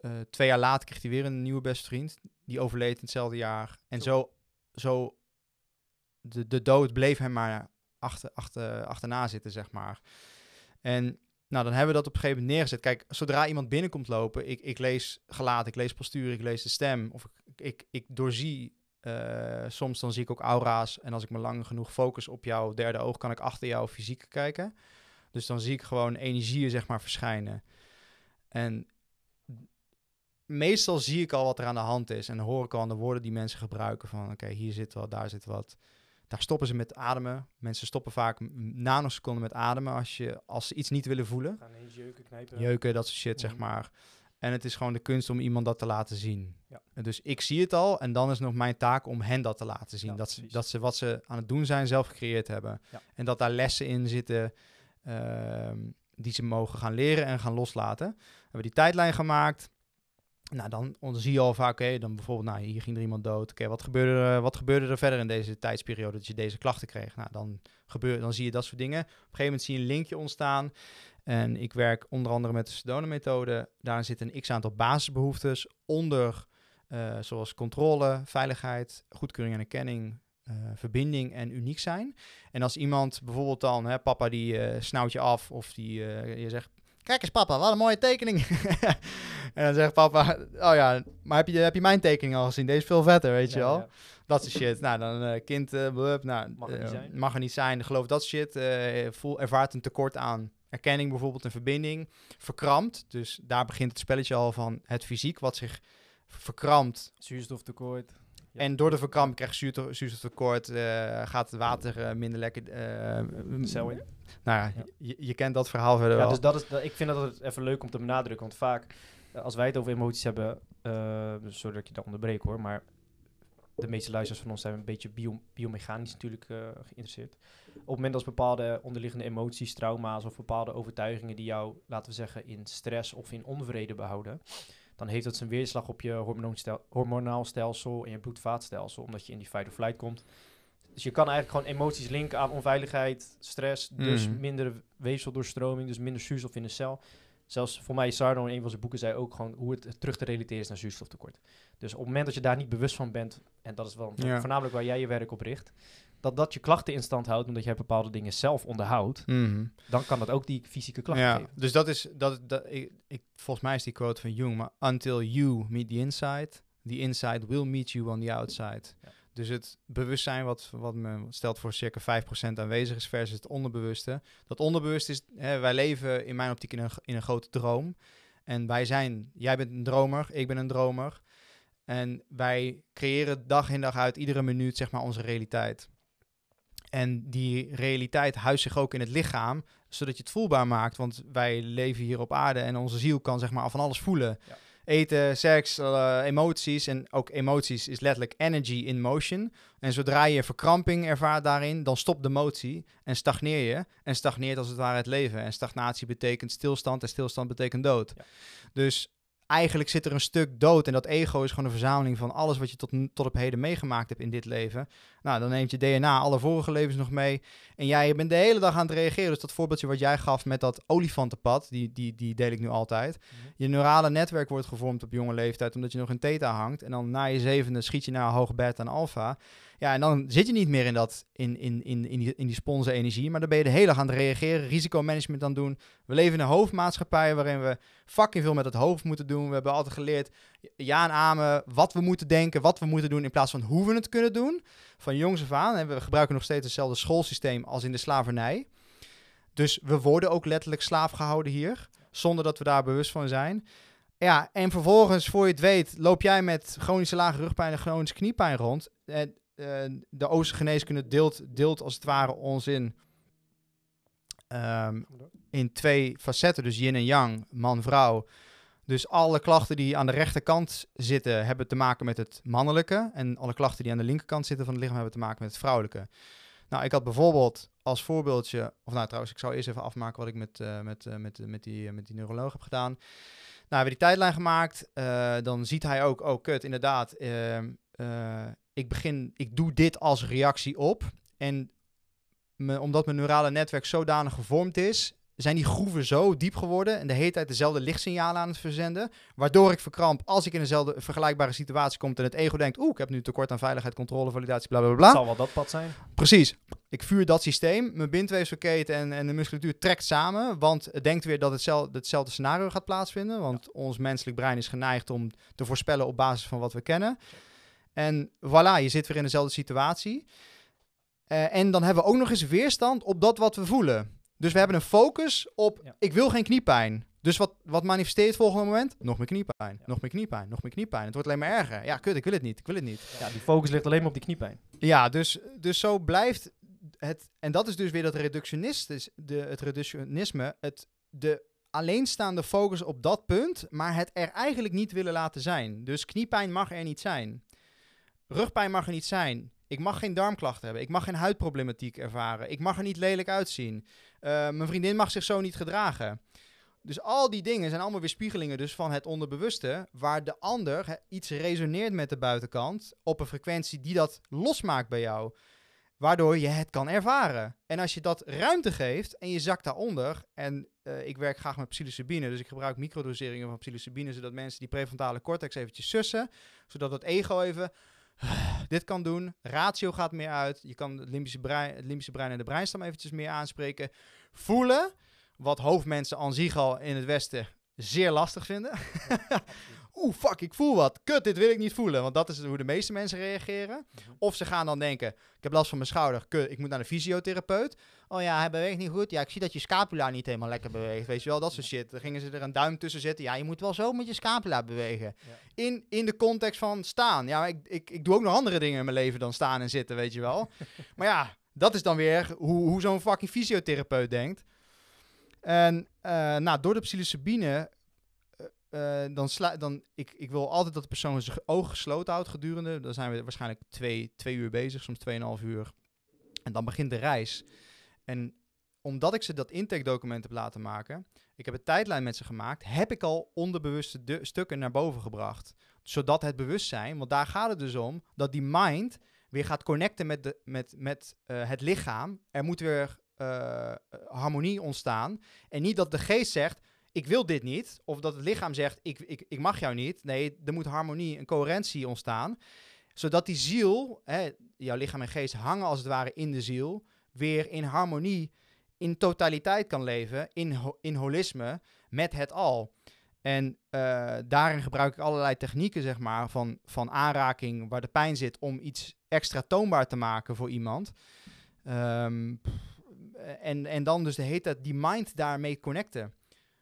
eh, twee jaar later kreeg hij weer een nieuwe beste vriend. Die overleed in hetzelfde jaar. En zo, zo de, de dood bleef hem maar achter, achter, achterna zitten, zeg maar. En nou, dan hebben we dat op een gegeven moment neergezet. Kijk, zodra iemand binnenkomt lopen, ik, ik lees gelaat, ik lees postuur, ik lees de stem. Of ik, ik, ik doorzie, eh, soms dan zie ik ook aura's. En als ik me lang genoeg focus op jouw derde oog, kan ik achter jouw fysiek kijken. Dus dan zie ik gewoon energieën, zeg maar, verschijnen. En meestal zie ik al wat er aan de hand is. En hoor ik al aan de woorden die mensen gebruiken van... oké, hier zit wat, daar zit wat. Daar stoppen ze met ademen. Mensen stoppen vaak nanoseconden met ademen... als, je, als ze iets niet willen voelen. Gaan jeuken, knijpen. Jeuken, dat soort shit, zeg Mhm. maar. En het is gewoon de kunst om iemand dat te laten zien. Ja. Dus ik zie het al en dan is nog mijn taak om hen dat te laten zien. Ja, dat, ze, dat ze wat ze aan het doen zijn zelf gecreëerd hebben. Ja. En dat daar lessen in zitten ehm, die ze mogen gaan leren en gaan loslaten. We hebben die tijdlijn gemaakt. Nou, dan, zie je al vaak, oké, dan bijvoorbeeld, nou, hier ging er iemand dood. Oké, wat, gebeurde er, wat gebeurde er verder in deze tijdsperiode dat je deze klachten kreeg? Nou, dan, gebeur, dan zie je dat soort dingen. Op een gegeven moment zie je een linkje ontstaan. En ik werk onder andere met de Sedona-methode. Daarin zitten een x-aantal basisbehoeftes onder, eh, zoals controle, veiligheid, goedkeuring en erkenning, eh, verbinding en uniek zijn. En als iemand bijvoorbeeld dan, hè, papa die eh snauwt je af of die je zegt, kijk eens papa, wat een mooie tekening. [LAUGHS] en dan zegt papa, oh ja, maar heb je, heb je mijn tekening al gezien? Deze is veel vetter, weet je wel. ja. Dat soort shit. Nou, dan kind, blub, nou, Mag er niet zijn. mag er niet zijn. Geloof dat shit. voel, ervaart een tekort aan erkenning bijvoorbeeld, een verbinding. Verkrampt. Dus daar begint het spelletje al van het fysiek, wat zich verkrampt. Zuurstoftekort. Ja. En door de verkramping krijg je zuurte- zuurstoftekort, eh, gaat het water eh, minder lekker... De cel in. Nou ja, Ja. Je, je kent dat verhaal verder Ja, wel. dus dat is, dat, ik vind dat het even leuk om te benadrukken. Want vaak, als wij het over emoties hebben, eh sorry dat ik je dat onderbreek hoor, maar de meeste luisteraars van ons zijn een beetje bio, biomechanisch natuurlijk eh, geïnteresseerd. Op het moment dat bepaalde onderliggende emoties, trauma's of bepaalde overtuigingen die jou, laten we zeggen, in stress of in onvrede behouden, dan heeft dat zijn weerslag op je hormonaal stelsel en je bloedvaatstelsel, omdat je in die fight or flight komt. Dus je kan eigenlijk gewoon emoties linken aan onveiligheid, stress, dus Mhm. minder weefseldoorstroming, dus minder zuurstof in de cel. Zelfs voor mij, Sarno in een van zijn boeken zei ook gewoon hoe het terug te relateren is naar zuurstoftekort. Dus op het moment dat je daar niet bewust van bent, en dat is wel Ja. voornamelijk waar jij je werk op richt, dat dat je klachten in stand houdt, omdat jij bepaalde dingen zelf onderhoudt, Mhm. dan kan dat ook die fysieke klachten Ja, geven. dus dat is, dat, dat, ik, ik, volgens mij is die quote van Jung, maar until you meet the inside, the inside will meet you on the outside. Ja. Dus het bewustzijn wat, wat me stelt voor circa 5% aanwezig is versus het onderbewuste. Dat onderbewust is, hè, wij leven in mijn optiek in een, in een grote droom. En wij zijn, jij bent een dromer, ik ben een dromer. En wij creëren dag in dag uit, iedere minuut, zeg maar, onze realiteit. En die realiteit huist zich ook in het lichaam, zodat je het voelbaar maakt. Want wij leven hier op aarde en onze ziel kan zeg maar van alles voelen. Eten, seks, eh, emoties. En ook emoties is letterlijk energy in motion. En zodra je verkramping ervaart daarin, dan stopt de motie en stagneer je. En stagneert als het ware het leven. En stagnatie betekent stilstand en stilstand betekent dood. Ja. Dus eigenlijk zit er een stuk dood. En dat ego is gewoon een verzameling van alles wat je tot, tot op heden meegemaakt hebt in dit leven. Nou, dan neemt je DNA alle vorige levens nog mee. En jij bent de hele dag aan het reageren. Dus dat voorbeeldje wat jij gaf met dat olifantenpad, die, die, die deel ik nu altijd. Mhm. Je neurale netwerk wordt gevormd op jonge leeftijd, omdat je nog in theta hangt. En dan na je zevende schiet je naar hoog beta en alfa. Ja, en dan zit je niet meer in, dat, in, in, in, in, die, in die sponsen energie, maar dan ben je de hele dag aan het reageren, risicomanagement aan doen. We leven in een hoofdmaatschappij waarin we fucking veel met het hoofd moeten doen. We hebben altijd geleerd ja en amen, wat we moeten denken, wat we moeten doen, in plaats van hoe we het kunnen doen. Van jongs af aan. En we gebruiken nog steeds hetzelfde schoolsysteem als in de slavernij. Dus we worden ook letterlijk slaaf gehouden hier, zonder dat we daar bewust van zijn. Ja, en vervolgens, voor je het weet, loop jij met chronische lage rugpijn en chronische kniepijn rond. En, eh, de Oosterse geneeskunde deelt, deelt als het ware ons in, ehm, in twee facetten. Dus yin en yang, man-vrouw. Dus alle klachten die aan de rechterkant zitten, hebben te maken met het mannelijke. En alle klachten die aan de linkerkant zitten van het lichaam, hebben te maken met het vrouwelijke. Nou, ik had bijvoorbeeld als voorbeeldje, of nou trouwens, ik zou eerst even afmaken wat ik met, eh, met, eh, met, met, die, met die neuroloog heb gedaan. Nou, we hebben die tijdlijn gemaakt. dan ziet hij ook, oh kut, inderdaad. ehm, eh, ik begin, ik doe dit als reactie op. En me, omdat mijn neurale netwerk zodanig gevormd is, zijn die groeven zo diep geworden en de hele tijd dezelfde lichtsignalen aan het verzenden, waardoor ik verkramp als ik in dezelfde vergelijkbare situatie kom en het ego denkt, oeh, ik heb nu tekort aan veiligheid, controle, validatie, bla bla bla. Het zal wel dat pad zijn. Precies. Ik vuur dat systeem, mijn bindweefselketen en, en de musculatuur trekt samen, want het denkt weer dat hetzelfde, hetzelfde scenario gaat plaatsvinden, want ons menselijk brein is geneigd om te voorspellen op basis van wat we kennen. En voilà, je zit weer in dezelfde situatie. Eh, en dan hebben we ook nog eens weerstand op dat wat we voelen. Dus we hebben een focus op, Ja. ik wil geen kniepijn. Dus wat, wat manifesteert het volgende moment? Nog meer kniepijn, Ja. nog meer kniepijn, nog meer kniepijn. Het wordt alleen maar erger. Ja, kut, ik wil het niet, ik wil het niet. Ja, die focus ligt alleen maar op die kniepijn. Ja, dus, dus zo blijft het. En dat is dus weer dat reductionisme, de, het reductionisme, het, de alleenstaande focus op dat punt, maar het er eigenlijk niet willen laten zijn. Dus kniepijn mag er niet zijn. Rugpijn mag er niet zijn. Ik mag geen darmklachten hebben. Ik mag geen huidproblematiek ervaren. Ik mag er niet lelijk uitzien. Eh, mijn vriendin mag zich zo niet gedragen. Dus al die dingen zijn allemaal weerspiegelingen dus van het onderbewuste, waar de ander iets resoneert met de buitenkant op een frequentie die dat losmaakt bij jou, waardoor je het kan ervaren. En als je dat ruimte geeft en je zakt daaronder, en eh, ik werk graag met psilocybine, dus ik gebruik microdoseringen van psilocybine, zodat mensen die prefrontale cortex eventjes sussen, zodat het ego even [SIGHS] dit kan doen. Ratio gaat meer uit. Je kan het limbische brein, het limbische brein en de breinstam eventjes meer aanspreken. Voelen, wat hoofdmensen aan zich al in het Westen zeer lastig vinden. [LAUGHS] Oeh, fuck, ik voel wat. Kut, dit wil ik niet voelen. Want dat is hoe de meeste mensen reageren. Of ze gaan dan denken, ik heb last van mijn schouder. Kut, ik moet naar de fysiotherapeut. Oh ja, hij beweegt niet goed. Ja, ik zie dat je scapula niet helemaal lekker beweegt. Weet je wel, dat soort shit. Dan gingen ze er een duim tussen zetten. Ja, je moet wel zo met je scapula bewegen. In, in de context van staan. Ja, ik, ik, ik doe ook nog andere dingen in mijn leven dan staan en zitten, weet je wel. [LAUGHS] maar ja, dat is dan weer hoe, hoe zo'n fucking fysiotherapeut denkt. En eh, nou, door de psilocybine, eh, dan, sla, dan ik, ik wil altijd dat de persoon zijn ogen gesloten houdt gedurende. Dan zijn we waarschijnlijk twee, twee uur bezig, soms tweeënhalf uur. En dan begint de reis. En omdat ik ze dat intake-document heb laten maken, ik heb een tijdlijn met ze gemaakt, heb ik al onderbewuste stukken naar boven gebracht. Zodat het bewustzijn, want daar gaat het dus om, dat die mind weer gaat connecten met, de, met, met eh, het lichaam. Er moet weer eh, harmonie ontstaan. En niet dat de geest zegt, ik wil dit niet. Of dat het lichaam zegt, ik, ik, ik mag jou niet. Nee, er moet harmonie en coherentie ontstaan. Zodat die ziel, hè, jouw lichaam en geest hangen als het ware in de ziel, weer in harmonie, in totaliteit kan leven, in, in holisme, met het al. En eh, daarin gebruik ik allerlei technieken, zeg maar, van, van aanraking waar de pijn zit, om iets extra toonbaar te maken voor iemand. Ehm, en, en dan dus de hele tijd die mind daarmee connecten.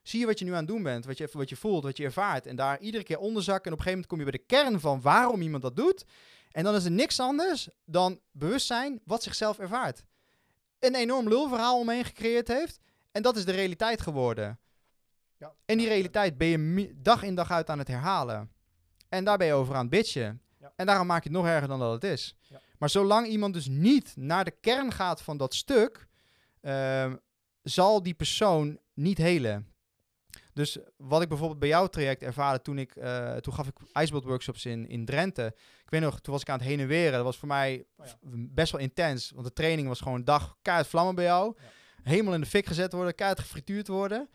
Zie je wat je nu aan het doen bent, wat je, wat je voelt, wat je ervaart. En daar iedere keer onderzakken. En op een gegeven moment kom je bij de kern van waarom iemand dat doet. En dan is er niks anders dan bewustzijn wat zichzelf ervaart. Een enorm lulverhaal omheen gecreëerd heeft. En dat is de realiteit geworden. Ja. En die realiteit ben je dag in dag uit aan het herhalen. En daar ben je over aan het bitchen. Ja. En daarom maak je het nog erger dan dat het is. Ja. Maar zolang iemand dus niet naar de kern gaat van dat stuk, ehm, zal die persoon niet helen. Dus wat ik bijvoorbeeld bij jouw traject ervaarde toen ik, eh, toen gaf ik ijsbeeld workshops in, in Drenthe. Ik weet nog, toen was ik aan het heen en weren. Dat was voor mij Oh ja. best wel intens, want de training was gewoon een dag keihard vlammen bij jou. Helemaal in de fik gezet worden, keihard gefrituurd worden.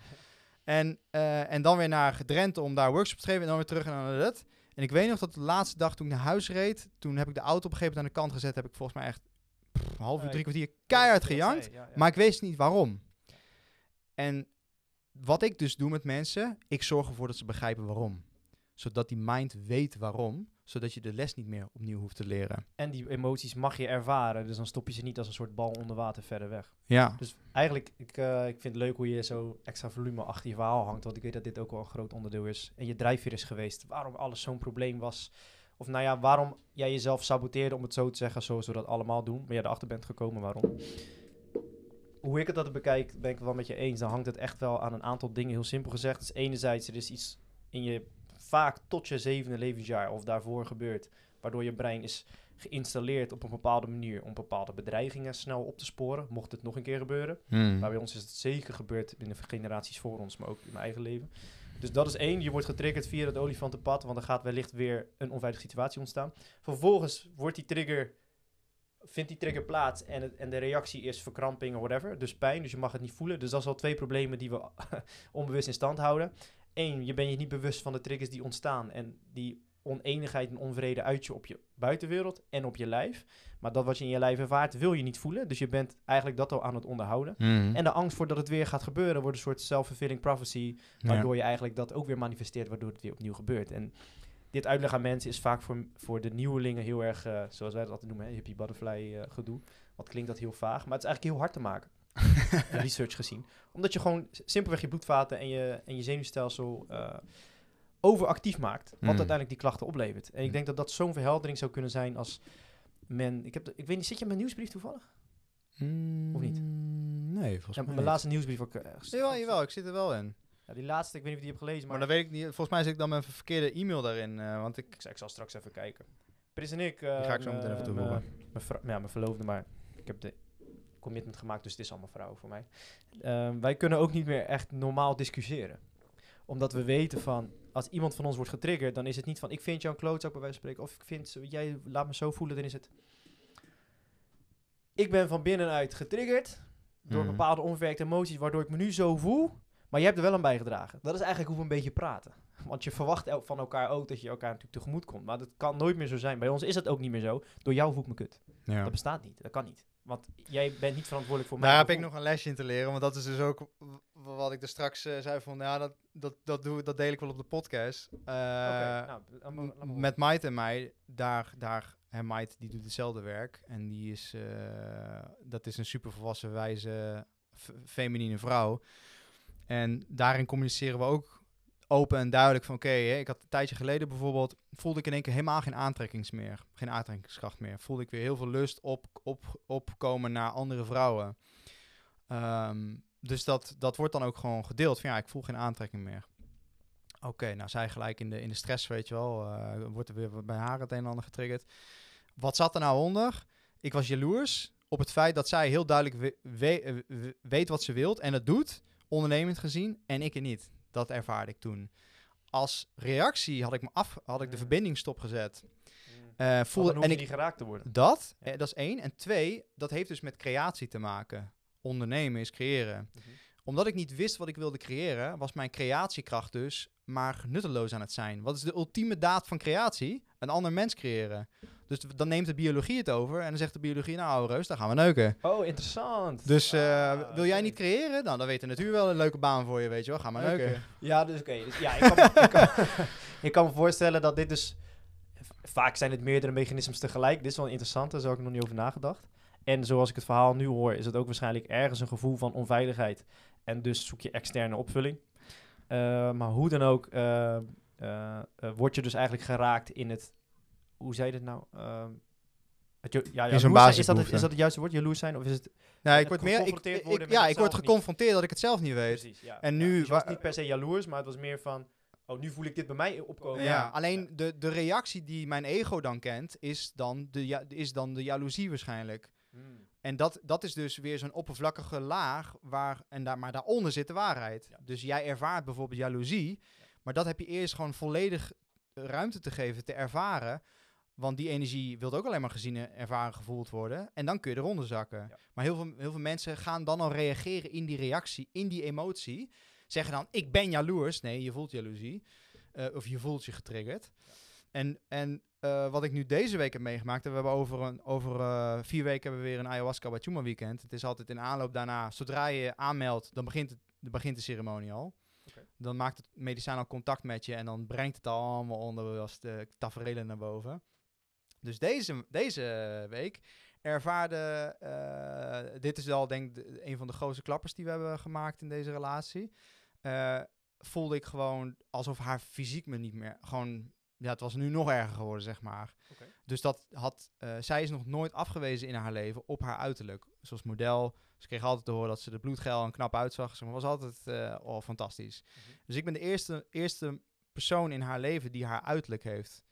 En, eh, en dan weer naar Drenthe om daar workshops te geven en dan weer terug dan dat. En ik weet nog dat de laatste dag toen ik naar huis reed, toen heb ik de auto op een gegeven moment aan de kant gezet, heb ik volgens mij echt pff, een half uur, drie kwartier keihard gejankt. Maar ik wist niet waarom. En wat ik dus doe met mensen, ik zorg ervoor dat ze begrijpen waarom. Zodat die mind weet waarom, zodat je de les niet meer opnieuw hoeft te leren. En die emoties mag je ervaren, dus dan stop je ze niet als een soort bal onder water verder weg. Ja. Dus eigenlijk, ik, eh, ik vind het leuk hoe je zo extra volume achter je verhaal hangt, want ik weet dat dit ook wel een groot onderdeel is. En je drijfveer is geweest, waarom alles zo'n probleem was. Of nou ja, waarom jij jezelf saboteerde, om het zo te zeggen, zoals we dat allemaal doen. Maar je erachter bent gekomen waarom. Hoe ik het dat bekijk, ben ik het wel met je eens. Dan hangt het echt wel aan een aantal dingen, heel simpel gezegd. Dus enerzijds, er is iets in je vaak tot je zevende levensjaar of daarvoor gebeurt, waardoor je brein is geïnstalleerd op een bepaalde manier om bepaalde bedreigingen snel op te sporen, mocht het nog een keer gebeuren. Hmm. Maar bij ons is het zeker gebeurd in de generaties voor ons, maar ook in mijn eigen leven. Dus dat is één. Je wordt getriggerd via het olifantenpad, want er gaat wellicht weer een onveilige situatie ontstaan. Vervolgens wordt die trigger, vindt die trigger plaats en, het, en de reactie is verkramping of whatever. Dus pijn, dus je mag het niet voelen. Dus dat is al twee problemen die we [LAUGHS] onbewust in stand houden. Eén, je bent je niet bewust van de triggers die ontstaan en die oneenigheid en onvrede uit je op je buitenwereld en op je lijf. Maar dat wat je in je lijf ervaart, wil je niet voelen. Dus je bent eigenlijk dat al aan het onderhouden. Mhm. En de angst voor dat het weer gaat gebeuren wordt een soort self-fulfilling prophecy. Ja. Waardoor je eigenlijk dat ook weer manifesteert, waardoor het weer opnieuw gebeurt. En dit uitleggen aan mensen is vaak voor, voor de nieuwelingen heel erg, eh, zoals wij dat altijd noemen, hè, hippie butterfly eh, gedoe. Wat klinkt dat heel vaag, maar het is eigenlijk heel hard te maken. [LAUGHS] research gezien. Omdat je gewoon simpelweg je bloedvaten en je, en je zenuwstelsel eh, overactief maakt. Wat Hmm. uiteindelijk die klachten oplevert. En ik Hmm. denk dat dat zo'n verheldering zou kunnen zijn als men... Ik, heb ik weet niet, zit je met mijn nieuwsbrief toevallig? Of niet? Mm, Nee, volgens Ja, mij mijn laatste nieuwsbrief ook... Jawel, jawel, ik zit er wel in. Ja, die laatste, ik weet niet of je die hebt gelezen, Maar maar... dan weet ik niet, volgens mij zit ik dan met een verkeerde e-mail daarin, eh, want ik... Ik, zal- ik zal straks even kijken. Pris en ik... eh, ga ik zo meteen mijn- even toevoegen. mijn- Mijn ja, mijn verloofde, maar ik heb de commitment gemaakt, dus het is allemaal vrouw voor mij. Ehm, wij kunnen ook niet meer echt normaal discussiëren. Omdat we weten van, als iemand van ons wordt getriggerd, dan is het niet van, ik vind jou een klootzak bij wijze van spreken, of ik vind, jij laat me zo voelen, dan is het... Ik ben van binnenuit getriggerd door Mhm. bepaalde onverwerkte emoties, waardoor ik me nu zo voel, maar je hebt er wel aan bijgedragen. Dat is eigenlijk hoe we een beetje praten. [LAUGHS] Want je verwacht van elkaar ook dat je elkaar natuurlijk tegemoet komt. Maar dat kan nooit meer zo zijn. Bij ons is dat ook niet meer zo. Door jou voel ik me kut. Ja. Dat bestaat niet. Dat kan niet. Want jij bent niet verantwoordelijk voor Daar mij. heb ik nog een lesje in te leren, want dat is dus ook wat ik er straks eh, zei van, ja, dat, dat, dat, doe, dat deel ik wel op de podcast. Eh, nou, laat me- laat me horen. met Maite en mij, daar, daar en Maite die doet hetzelfde werk. En die is, eh, dat is een super volwassen, wijze, feminine vrouw. En daarin communiceren we ook open en duidelijk van, oké, ik had een tijdje geleden bijvoorbeeld, voelde ik in één keer helemaal geen aantrekkings meer. Geen aantrekkingskracht meer. Voelde ik weer heel veel lust op, op, opkomen naar andere vrouwen. Ehm, dus dat, dat wordt dan ook gewoon gedeeld. Van ja, ik voel geen aantrekking meer. Oké, nou zij gelijk in de, in de stress, weet je wel. eh, wordt er weer bij haar het een en ander getriggerd. Wat zat er nou onder? Ik was jaloers op het feit dat zij heel duidelijk we- we- we- weet wat ze wilt en het doet, ondernemend gezien, en ik het niet. Dat ervaarde ik toen. Als reactie had ik, me af, had ik de Mm. verbinding stopgezet. Want voelde, en ik, niet geraakt te worden. dat, Ja. eh, dat is één. En twee, dat heeft dus met creatie te maken. Ondernemen is creëren. Mhm. Omdat ik niet wist wat ik wilde creëren, was mijn creatiekracht dus maar nutteloos aan het zijn. Wat is de ultieme daad van creatie? Een ander mens creëren. Dus dan neemt de biologie het over en dan zegt de biologie, nou reus, daar gaan we neuken. Oh, interessant. Dus eh, Ah, wil jij niet creëren? Nou, dan weet de natuur wel een leuke baan voor je, weet je wel. Ga maar neuken. Ja, dus oké. Dus, ja, ik, kan, ik, kan, [LAUGHS] ik kan me voorstellen dat dit dus... Vaak zijn het meerdere mechanismes tegelijk. Dit is wel interessant, daar heb ik nog niet over nagedacht. En zoals ik het verhaal nu hoor, is het ook waarschijnlijk ergens een gevoel van onveiligheid. En dus zoek je externe opvulling. Eh, maar hoe dan ook, eh, word je dus eigenlijk geraakt in het... Hoe zei je dit nou? Ehm, het ja, zo'n jaloers zijn, is, dat het, is dat het juiste woord? Jaloers zijn? Of is het... Nee, ik word meer... Ik, ja, ik word niet. geconfronteerd dat ik het zelf niet weet. Precies, ja. En Ja, nu dus was wa- niet per se jaloers, maar het was meer van... Oh, nu voel ik dit bij mij opkomen. Ja, alleen de, de reactie die mijn ego dan kent, is dan de, ja, is dan de jaloezie waarschijnlijk. Hmm. En dat, dat is dus weer zo'n oppervlakkige laag, waar, en daar, maar daaronder zit de waarheid. Ja. Dus jij ervaart bijvoorbeeld jaloezie, maar dat heb je eerst gewoon volledig ruimte te geven, te ervaren. Want die energie wil ook alleen maar gezien, en ervaren, gevoeld worden. En dan kun je eronder zakken. Ja. Maar heel veel, heel veel mensen gaan dan al reageren in die reactie, in die emotie. Zeggen dan, ik ben jaloers. Nee, je voelt jaloezie. Eh, of je voelt je getriggerd. En, en eh, wat ik nu deze week heb meegemaakt, we hebben over, een, over eh, vier weken hebben we weer een ayahuasca Bachuma weekend. Het is altijd in aanloop daarna, zodra je aanmeldt, dan begint, het, dan begint de ceremonie al. Dan maakt het medicijn al contact met je en dan brengt het al allemaal onder als de tafereelen naar boven. Dus deze, deze week ervaarde, eh, dit is al denk ik een van de grootste klappers die we hebben gemaakt in deze relatie. Eh, voelde ik gewoon alsof haar fysiek me niet meer, gewoon, ja het was nu nog erger geworden zeg maar. Dus dat had, eh, zij is nog nooit afgewezen in haar leven op haar uiterlijk. Zoals model, ze kreeg altijd te horen dat ze er bloedgeil en knap uitzag. Zeg maar, was altijd oh, fantastisch. Mhm. Dus ik ben de eerste, eerste persoon in haar leven die haar uiterlijk heeft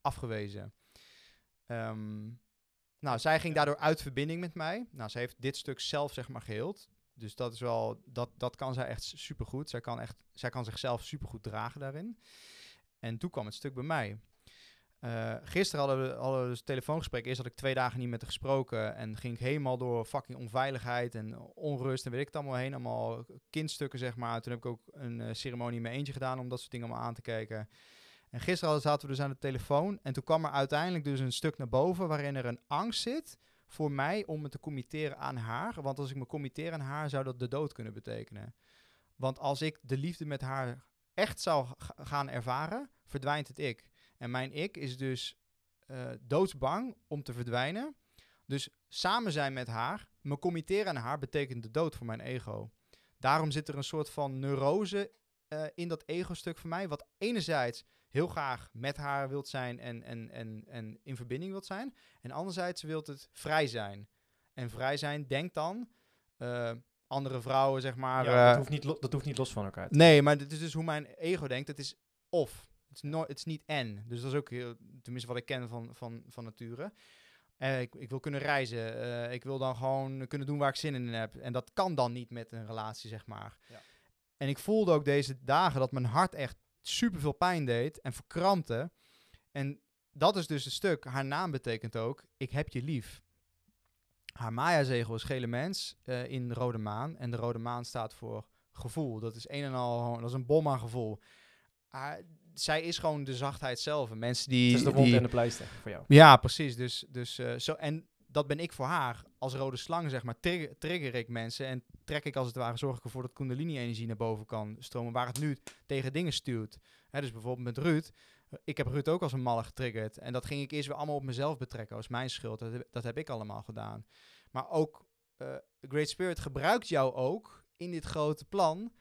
afgewezen. Ehm, nou, zij ging daardoor uit verbinding met mij. Nou, ze heeft dit stuk zelf zeg maar geheeld. dus dat is wel, dat, dat kan zij echt super goed. Zij kan, echt, zij kan zichzelf super goed dragen daarin. En toen kwam het stuk bij mij. Uh, gisteren hadden we, hadden we dus telefoongesprek. Eerst had ik twee dagen niet met haar gesproken. En ging ik helemaal door fucking onveiligheid en onrust. En weet ik het allemaal heen. Allemaal kindstukken, zeg maar. Toen heb ik ook een uh, ceremonie in mijn eentje gedaan om dat soort dingen allemaal aan te kijken. En gisteren zaten we dus aan de telefoon. En toen kwam er uiteindelijk dus een stuk naar boven waarin er een angst zit voor mij om me te committeren aan haar. Want als ik me committeer aan haar, zou dat de dood kunnen betekenen. Want als ik de liefde met haar echt zou gaan ervaren, verdwijnt het ik. En mijn ik is dus uh, doodsbang om te verdwijnen. Dus samen zijn met haar, me committeren aan haar, betekent de dood voor mijn ego. Daarom zit er een soort van neurose uh, in dat ego-stuk voor mij. Wat enerzijds heel graag met haar wilt zijn en, en, en, en in verbinding wilt zijn. En anderzijds wilt het vrij zijn. En vrij zijn, denk dan, uh, andere vrouwen, zeg maar. Ja, dat, hoeft niet dat hoeft niet los van elkaar. Nee, maar dit is dus hoe mijn ego denkt. Het is of. Het is, no het is niet en. Dus dat is ook heel, tenminste wat ik ken van, van, van nature. Uh, ik, ik, wil kunnen reizen. Uh, ik wil dan gewoon kunnen doen waar ik zin in heb. En dat kan dan niet met een relatie, zeg maar. Ja. En ik voelde ook deze dagen dat mijn hart echt super veel pijn deed en verkrampte. En dat is dus een stuk. Haar naam betekent ook: ik heb je lief. Haar Maya-zegel is gele mens uh, in de rode maan. En de rode maan staat voor gevoel. Dat is een en al, dat is een bom aan gevoel. Uh, zij is gewoon de zachtheid zelf. En mensen die. Het is de wond en de pleister voor jou. Ja, precies. Dus, dus uh, zo. En dat ben ik voor haar. Als rode slang, zeg maar, trigger, ik mensen. En trek ik als het ware, zorg ik ervoor dat Kundalini-energie naar boven kan stromen. Waar het nu tegen dingen stuurt. Dus bijvoorbeeld met Ruud. Ik heb Ruud ook als een malle getriggerd. En dat ging ik eerst weer allemaal op mezelf betrekken. Als mijn schuld. Dat, heb, ik allemaal gedaan. Maar ook uh, Great Spirit gebruikt jou ook in dit grote plan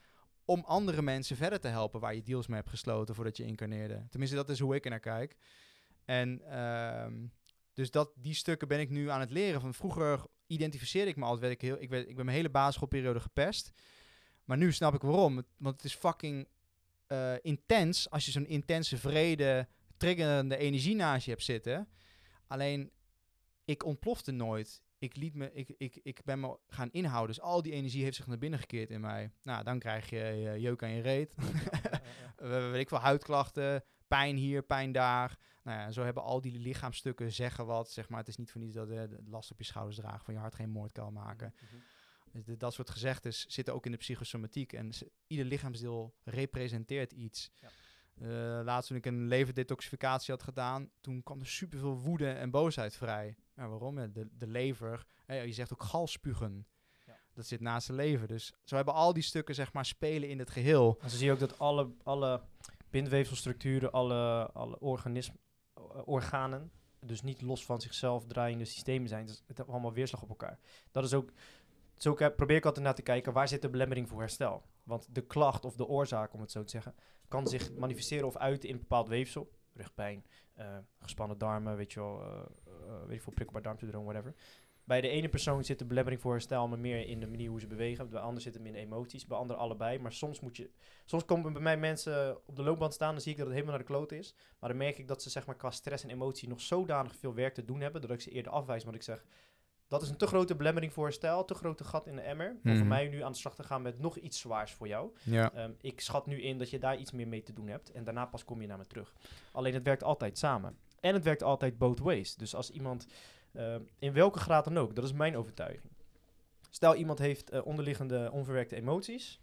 om andere mensen verder te helpen waar je deals mee hebt gesloten voordat je incarneerde. Tenminste, dat is hoe ik er naar kijk. En uh, dus dat, die stukken ben ik nu aan het leren. Van vroeger identificeerde ik me altijd, werd ik, heel, ik, werd, ik ben mijn hele basisschoolperiode gepest. Maar nu snap ik waarom. Want het is fucking uh, intens als je zo'n intense vrede, triggerende energie naast je hebt zitten. Alleen, ik ontplofte nooit ik, liet me, ik, ik, ik ben me gaan inhouden. Dus al die energie heeft zich naar binnen gekeerd in mij. Nou, dan krijg je jeuk aan je reet. [LAUGHS] Weet ik veel, huidklachten, pijn hier, pijn daar. Nou ja, zo hebben al die lichaamstukken zeggen wat. Zeg maar, het is niet voor niets dat uh, de last op je schouders dragen van je hart geen moord kan maken. Mm -hmm. dat soort gezegdes zitten ook in de psychosomatiek. En ieder lichaamsdeel representeert iets. Ja. Uh, laatst toen ik een leverdetoxificatie had gedaan, toen kwam er superveel woede en boosheid vrij. Ja, waarom? De, de lever, je zegt ook galspugen. Ja. Dat zit naast de lever. Dus zo hebben al die stukken zeg maar spelen in het geheel. En zo zie je ook dat alle, alle bindweefselstructuren, alle, alle organism, organen, dus niet los van zichzelf draaiende systemen zijn. Dus het heeft allemaal weerslag op elkaar. Dat is ook, zo probeer ik altijd naar te kijken, waar zit de belemmering voor herstel? Want de klacht of de oorzaak, om het zo te zeggen, kan zich manifesteren of uiten in bepaald weefsel. Rugpijn, uh, gespannen darmen, weet je wel, uh, weet je veel, prikkelbaar darmsyndroom, whatever. Bij de ene persoon zit de belemmering voor herstel maar meer in de manier hoe ze bewegen. Bij de ander zit hem in emoties, bij ander allebei. Maar soms moet je... Soms komen bij mij mensen op de loopband staan, dan zie ik dat het helemaal naar de kloot is. Maar dan merk ik dat ze zeg maar qua stress en emotie nog zodanig veel werk te doen hebben, dat ik ze eerder afwijs. Want ik zeg, dat is een te grote belemmering voor herstel, te grote gat in de emmer. Om voor Mhm. mij nu aan de slag te gaan met nog iets zwaars voor jou. Ja. Ehm, ik schat nu in dat je daar iets meer mee te doen hebt. En daarna pas kom je naar me terug. Alleen het werkt altijd samen. En het werkt altijd both ways. Dus als iemand, ehm, in welke graad dan ook, dat is mijn overtuiging. Stel iemand heeft eh, onderliggende onverwerkte emoties.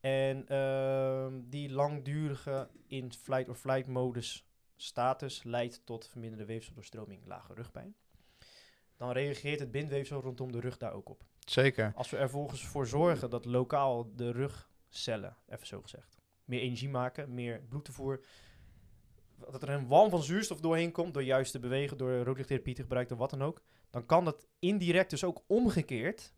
En ehm, die langdurige in flight or flight modus status leidt tot verminderde weefseldoorstroming, lage rugpijn. Dan reageert het bindweefsel rondom de rug daar ook op. Zeker. Als we er volgens voor zorgen dat lokaal de rugcellen, even zo gezegd, meer energie maken, meer bloedtoevoer, dat er een walm van zuurstof doorheen komt door juist te bewegen, door roodlichttherapie te gebruiken, wat dan ook, dan kan dat indirect dus ook omgekeerd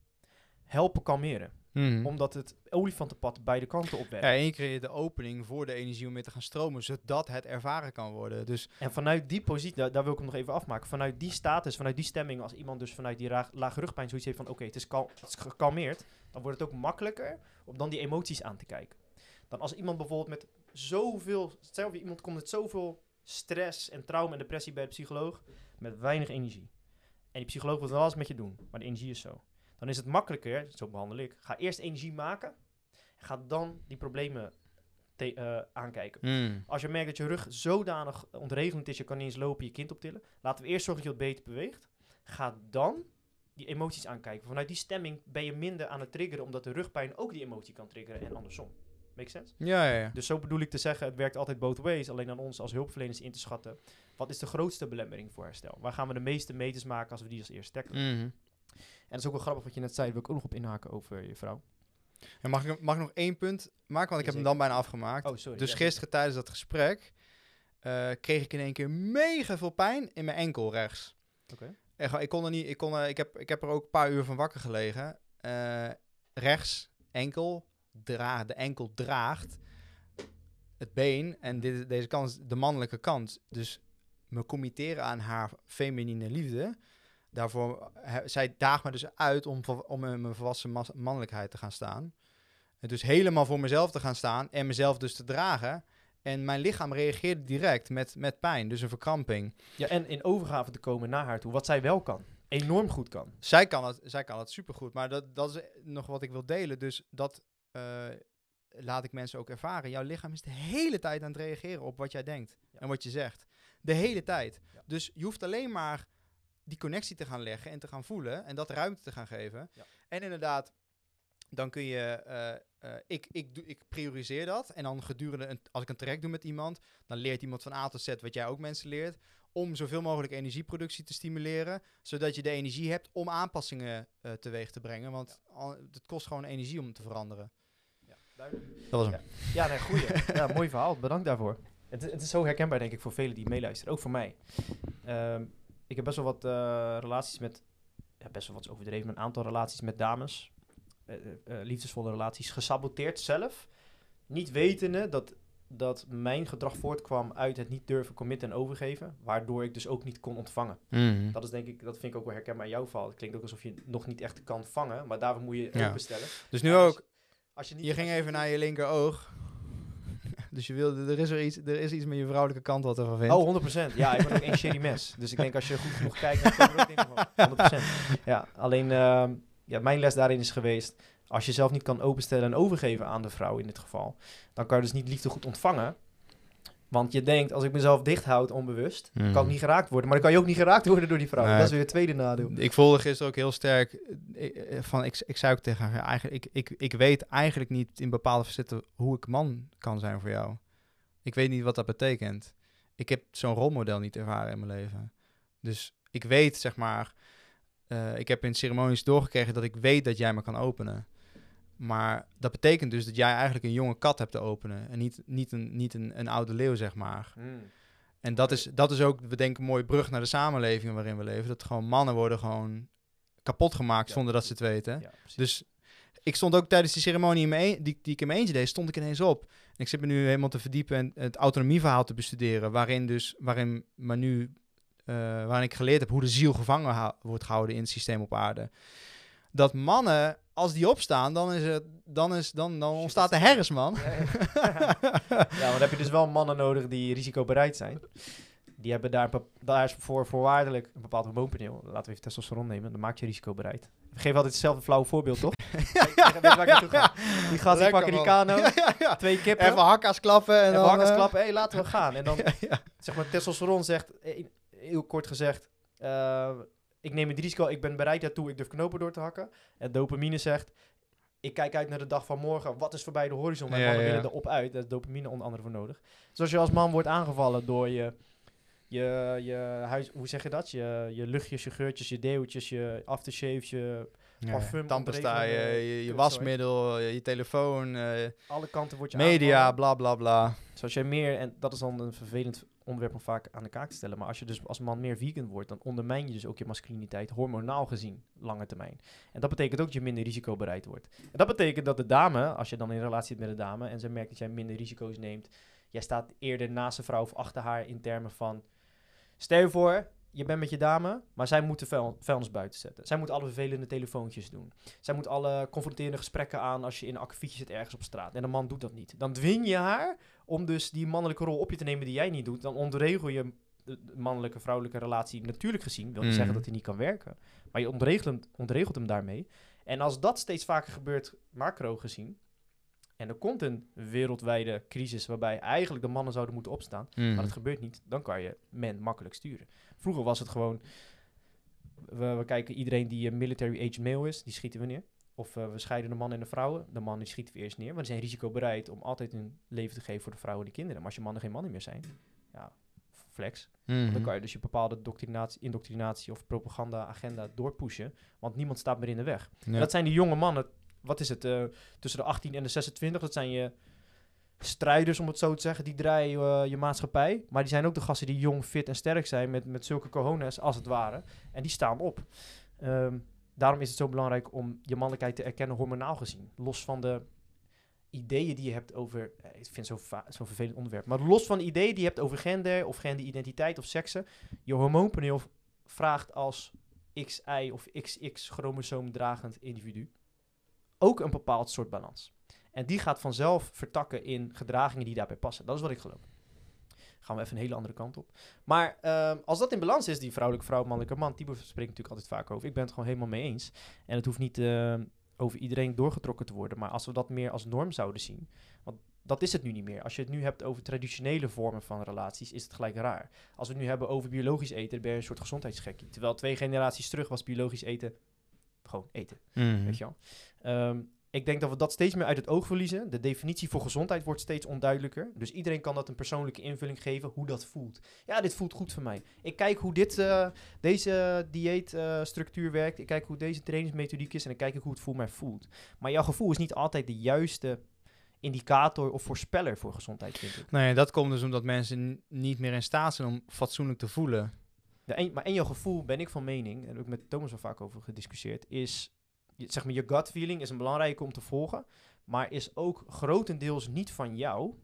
helpen kalmeren. Mhm. Omdat het olifantenpad beide kanten opwerkt. Ja, en je creëert de opening voor de energie om weer te gaan stromen, zodat het ervaren kan worden. Dus En vanuit die positie, daar, daar wil ik hem nog even afmaken. Vanuit die status, vanuit die stemming, als iemand dus vanuit die raag- lage rugpijn zoiets heeft van oké, het het is gekalmeerd, dan wordt het ook makkelijker om dan die emoties aan te kijken. Dan als iemand bijvoorbeeld met zoveel, stel iemand komt met zoveel stress en trauma en depressie bij de psycholoog, met weinig energie. En die psycholoog wil wel eens met je doen, maar de energie is zo. Dan is het makkelijker, zo behandel ik, ga eerst energie maken. En ga dan die problemen te- eh, aankijken. Mm. Als je merkt dat je rug zodanig ontregelend is, je kan niet eens lopen, je kind optillen. Laten we eerst zorgen dat je wat beter beweegt. Ga dan die emoties aankijken. Vanuit die stemming ben je minder aan het triggeren, omdat de rugpijn ook die emotie kan triggeren en andersom. Make sense? Ja, ja, ja. Dus zo bedoel ik te zeggen, het werkt altijd both ways. Alleen aan ons als hulpverleners in te schatten. Wat is de grootste belemmering voor herstel? Waar gaan we de meeste meters maken als we die als eerst tackelen? Mhm. En dat is ook wel grappig wat je net zei, daar wil ik ook nog op inhaken over je vrouw. En mag, ik, mag ik nog één punt maken? Want ik heb hem dan bijna afgemaakt. Oh, sorry. dus Ja, gisteren tijdens dat gesprek eh, kreeg ik in één keer mega veel pijn in mijn enkel rechts. Oké. En gewoon, ik kon er niet, ik, kon ik, heb, ik heb er ook een paar uur van wakker gelegen. Eh, rechts, enkel, dra de enkel draagt het been. En dit, deze kant is de mannelijke kant. Dus me committeren aan haar feminine liefde. Daarvoor, he- zij daagt me dus uit om, om in mijn volwassen mannelijkheid te gaan staan. En dus helemaal voor mezelf te gaan staan en mezelf dus te dragen. En mijn lichaam reageerde direct met, met pijn, dus een verkramping. Ja, en in overgave te komen naar haar toe, wat zij wel kan. Enorm goed kan. Zij kan het, zij kan het supergoed, maar dat, dat is nog wat ik wil delen. Dus dat eh, laat ik mensen ook ervaren. Jouw lichaam is de hele tijd aan het reageren op wat jij denkt Ja. en wat je zegt. De hele tijd. Ja. Dus je hoeft alleen maar die connectie te gaan leggen en te gaan voelen en dat ruimte te gaan geven. Ja. En inderdaad, dan kun je, eh, eh, ik, ik, doe, ik prioriseer dat. En dan gedurende, een, als ik een traject doe met iemand, dan leert iemand van A tot Z wat jij ook mensen leert. Om zoveel mogelijk energieproductie te stimuleren, zodat je de energie hebt om aanpassingen teweeg te brengen. Want het kost gewoon energie om te veranderen. Duidelijk. Dat was hem. Ja, nee, goeie. [LAUGHS] ja, mooi verhaal. Bedankt daarvoor. Het, is- het is zo herkenbaar, denk ik, voor velen die meeluisteren. Ook voor mij. Ehm, ik heb best wel wat eh, relaties met... Ja, best wel wat overdreven. Een aantal relaties met dames. eh, eh, liefdesvolle relaties. Gesaboteerd zelf. Niet wetende dat, dat mijn gedrag voortkwam uit het niet durven committen en overgeven. Waardoor ik dus ook niet kon ontvangen. Mhm. Dat is denk ik, dat vind ik ook wel herkenbaar in jouw geval. Het klinkt ook alsof je nog niet echt kan vangen. Maar daarvoor moet je Ja. openstellen. Dus nu ook, Als je, niet, je ging even naar je linker oog. [LAUGHS] Dus je wilde, er is er iets, er is iets met je vrouwelijke kant wat ervan vindt. Oh, 100%. Ja, ik ben ook een sherry mes. Dus ik denk als je goed genoeg kijkt, dan kan je ook dingen van. 100%. Ja, alleen ehm, ja, mijn les daarin is geweest, als je zelf niet kan openstellen en overgeven aan de vrouw in dit geval, dan kan je dus niet liefde goed ontvangen. Want je denkt, als ik mezelf dicht houd onbewust, Mhm. kan ik niet geraakt worden. Maar dan kan je ook niet geraakt worden door die vrouw. Nee. Dat is weer het tweede nadeel. Ik voelde gisteren ook heel sterk eh, eh, van, ik, ik zei ook tegen haar, eigenlijk, ik, ik, ik weet eigenlijk niet in bepaalde facetten hoe ik man kan zijn voor jou. Ik weet niet wat dat betekent. Ik heb zo'n rolmodel niet ervaren in mijn leven. Dus ik weet, zeg maar, eh, ik heb in ceremonies doorgekregen dat ik weet dat jij me kan openen. Maar dat betekent dus dat jij eigenlijk een jonge kat hebt te openen. En niet, niet, een, niet een, een oude leeuw, zeg maar. Hmm. En dat is, dat is ook, we denken, een mooie brug naar de samenleving waarin we leven. Dat gewoon mannen worden gewoon kapot gemaakt Ja. zonder dat ze het weten. Ja. Dus ik stond ook tijdens die ceremonie in mijn een- die, die ik in mijn eentje deed, stond ik ineens op. En ik zit me nu helemaal te verdiepen en het autonomieverhaal te bestuderen. Waarin dus, waarin, maar nu, eh, waarin ik geleerd heb hoe de ziel gevangen wordt gehouden in het systeem op aarde. Dat mannen, als die opstaan, dan, is het, dan, is, dan, dan ontstaat de herfst, man. Ja, ja. [LAUGHS] ja, maar dan heb je dus wel mannen nodig die risicobereid zijn. Die hebben daar, daar is voor voorwaardelijk een bepaald hormoonpaneel. Laten we even testosteron nemen, dan maak je risicobereid. Ik geef altijd hetzelfde flauwe voorbeeld, toch? [LAUGHS] Waar ik naartoe ga? Die gast die pakken die kano, [LAUGHS] Ja, ja, ja. twee kippen, Even hakka's klappen en en dan... hakkers eh, klappen. Hé, laten we gaan. En dan, ja. zeg maar, testosteron zegt, eh, heel kort gezegd... eh, ik neem het risico, ik ben bereid daartoe, ik durf knopen door te hakken. En dopamine zegt, ik kijk uit naar de dag van morgen. Wat is voorbij de horizon? Mijn Ja, mannen ja. willen erop uit. Daar is dopamine onder andere voor nodig. Dus als je als man wordt aangevallen door je, je, je huis... Hoe zeg je dat? Je, je luchtjes, je geurtjes, je deeuwtjes, je aftershaves, je... Parfum, tandpasta, je, ontregelde je, je kut, wasmiddel, je, je telefoon, eh, Alle kanten word je media, aangevallen. bla bla bla. Dus als jij meer... En dat is dan een vervelend onderwerp om vaak aan de kaak te stellen. Maar als je dus als man meer vegan wordt, dan ondermijn je dus ook je masculiniteit, hormonaal gezien, lange termijn. En dat betekent ook dat je minder risicobereid wordt. En dat betekent dat de dame, als je dan in relatie zit met een dame en ze merkt dat jij minder risico's neemt, jij staat eerder naast de vrouw of achter haar in termen van, stel je voor, je bent met je dame, maar zij moet de vuil, vuilnis buiten zetten. Zij moet alle vervelende telefoontjes doen. Zij moet alle confronterende gesprekken aan als je in akkefietje zit ergens op straat. En een man doet dat niet. Dan dwing je haar om dus die mannelijke rol op je te nemen die jij niet doet. Dan ontregel je de, de mannelijke, vrouwelijke relatie natuurlijk gezien. Wil niet Mhm. zeggen dat hij niet kan werken. Maar je ontregelt hem, ontregelt hem daarmee. En als dat steeds vaker gebeurt, macro gezien. En er komt een wereldwijde crisis waarbij eigenlijk de mannen zouden moeten opstaan. Mhm. Maar dat gebeurt niet. Dan kan je men makkelijk sturen. Vroeger was het gewoon... We, we kijken iedereen die een military aged male is, die schieten we neer. Of eh, we scheiden de man en de vrouwen. De man die schieten we eerst neer. Maar die zijn risicobereid om altijd hun leven te geven voor de vrouwen en de kinderen. Maar als je mannen geen mannen meer zijn, ja, flex. Mhm. Dan kan je dus je bepaalde doctrinatie, indoctrinatie of propaganda-agenda doorpushen. Want niemand staat meer in de weg. Ja. Dat zijn die jonge mannen, wat is het, eh, tussen de 18 en de 26. Dat zijn je strijders, om het zo te zeggen. Die draaien eh, je maatschappij. Maar die zijn ook de gasten die jong, fit en sterk zijn. Met, met zulke cojones, als het ware. En die staan op. Ehm, daarom is het zo belangrijk om je mannelijkheid te erkennen, hormonaal gezien. Los van de ideeën die je hebt over... eh, Ik vind het zo'n zo'n vervelend onderwerp. Maar los van de ideeën die je hebt over gender of genderidentiteit of seksen. Je hormoonpaneel vraagt als XY of XX chromosoom dragend individu ook een bepaald soort balans. En die gaat vanzelf vertakken in gedragingen die daarbij passen. Dat is wat ik geloof. Gaan we even een hele andere kant op. Maar ehm, als dat in balans is, die vrouwelijke vrouw, mannelijke man, die spreekt natuurlijk altijd vaak over. Ik ben het gewoon helemaal mee eens. En het hoeft niet ehm, over iedereen doorgetrokken te worden. Maar als we dat meer als norm zouden zien. Want dat is het nu niet meer. Als je het nu hebt over traditionele vormen van relaties, is het gelijk raar. Als we het nu hebben over biologisch eten, ben je een soort gezondheidsgekkie. Terwijl twee generaties terug was biologisch eten gewoon eten. Mhm. Weet je wel? Ehm, ik denk dat we dat steeds meer uit het oog verliezen. De definitie voor gezondheid wordt steeds onduidelijker. Dus iedereen kan dat een persoonlijke invulling geven hoe dat voelt. Ja, dit voelt goed voor mij. Ik kijk hoe dit, eh, deze dieetstructuur werkt. Ik kijk hoe deze trainingsmethodiek is. En dan kijk ik hoe het voor mij voelt. Maar jouw gevoel is niet altijd de juiste indicator of voorspeller voor gezondheid, vind ik. Nee, dat komt dus omdat mensen niet meer in staat zijn om fatsoenlijk te voelen. De maar en jouw gevoel ben ik van mening, en daar heb ik met Thomas al vaak over gediscussieerd, is, zeg maar, je gut feeling is een belangrijke om te volgen, maar is ook grotendeels niet van jou,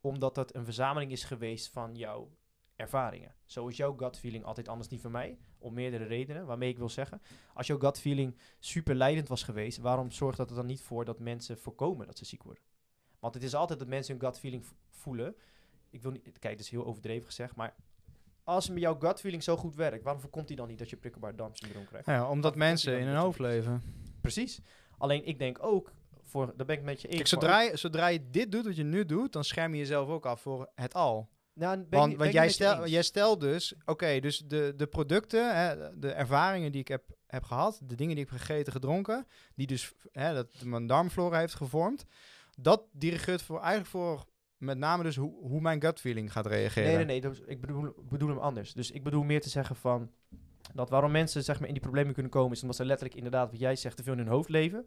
omdat dat een verzameling is geweest van jouw ervaringen. Zo is jouw gut feeling altijd anders niet van mij, om meerdere redenen, waarmee ik wil zeggen, als jouw gut feeling super leidend was geweest, waarom zorgt dat er dan niet voor dat mensen voorkomen dat ze ziek worden? Want het is altijd dat mensen hun gut feeling voelen. Ik wil niet, kijk, het is heel overdreven gezegd, maar als met jouw gut feeling zo goed werkt, waarom voorkomt hij dan niet dat je prikkelbaar darmsyndroom krijgt? Ja, omdat mensen in hun hoofd leven. Precies. Alleen ik denk ook, voor, daar ben ik met je eens. Zodra je, zodra je dit doet wat je nu doet, dan scherm je jezelf ook af voor het al. Nou, ben Want, ben want jij, stel, jij stelt dus, oké, dus de, de producten, hè, de ervaringen die ik heb, heb gehad, de dingen die ik heb gegeten, gedronken, die dus hè, dat mijn darmflora heeft gevormd, dat dirigeert voor, eigenlijk voor met name dus hoe, hoe mijn gut feeling gaat reageren. Nee, nee, nee. dus ik bedoel, bedoel hem anders. Dus ik bedoel meer te zeggen van... Dat waarom mensen zeg maar, in die problemen kunnen komen... is omdat ze letterlijk inderdaad, wat jij zegt, te veel in hun hoofd leven.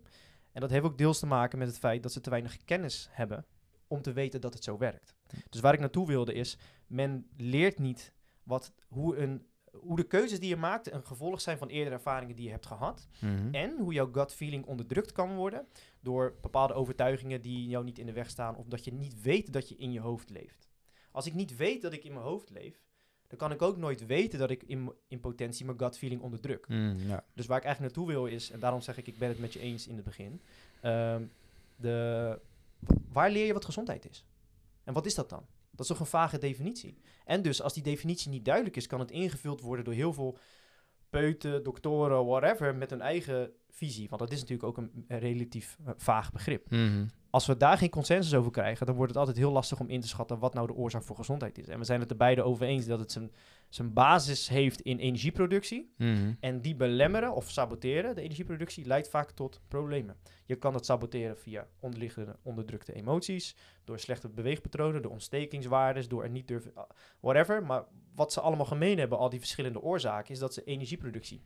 En dat heeft ook deels te maken met het feit dat ze te weinig kennis hebben... om te weten dat het zo werkt. Dus waar ik naartoe wilde is... men leert niet wat, hoe, een, hoe de keuzes die je maakt... een gevolg zijn van eerdere ervaringen die je hebt gehad. Mhm. En hoe jouw gut feeling onderdrukt kan worden door bepaalde overtuigingen die jou niet in de weg staan of dat je niet weet dat je in je hoofd leeft. Als ik niet weet dat ik in mijn hoofd leef, dan kan ik ook nooit weten dat ik in, in potentie mijn gut feeling onderdruk. Mm, ja. Dus waar ik eigenlijk naartoe wil is, en daarom zeg ik, ik ben het met je eens in het begin. ehm, de, waar leer je wat gezondheid is? En wat is dat dan? Dat is toch een vage definitie. En dus als die definitie niet duidelijk is, kan het ingevuld worden door heel veel peuten, doktoren, whatever, met hun eigen visie. Want dat is natuurlijk ook een, relatief eh, vaag begrip. Mhm. Als we daar geen consensus over krijgen, dan wordt het altijd heel lastig om in te schatten wat nou de oorzaak voor gezondheid is. En we zijn het er beide over eens dat het zijn, zijn basis heeft in energieproductie. Mhm. En die belemmeren of saboteren de energieproductie leidt vaak tot problemen. Je kan het saboteren via onderliggende onderdrukte emoties, door slechte beweegpatronen, door ontstekingswaardes, door er niet durven, ah, whatever. Maar wat ze allemaal gemeen hebben, al die verschillende oorzaken, is dat ze energieproductie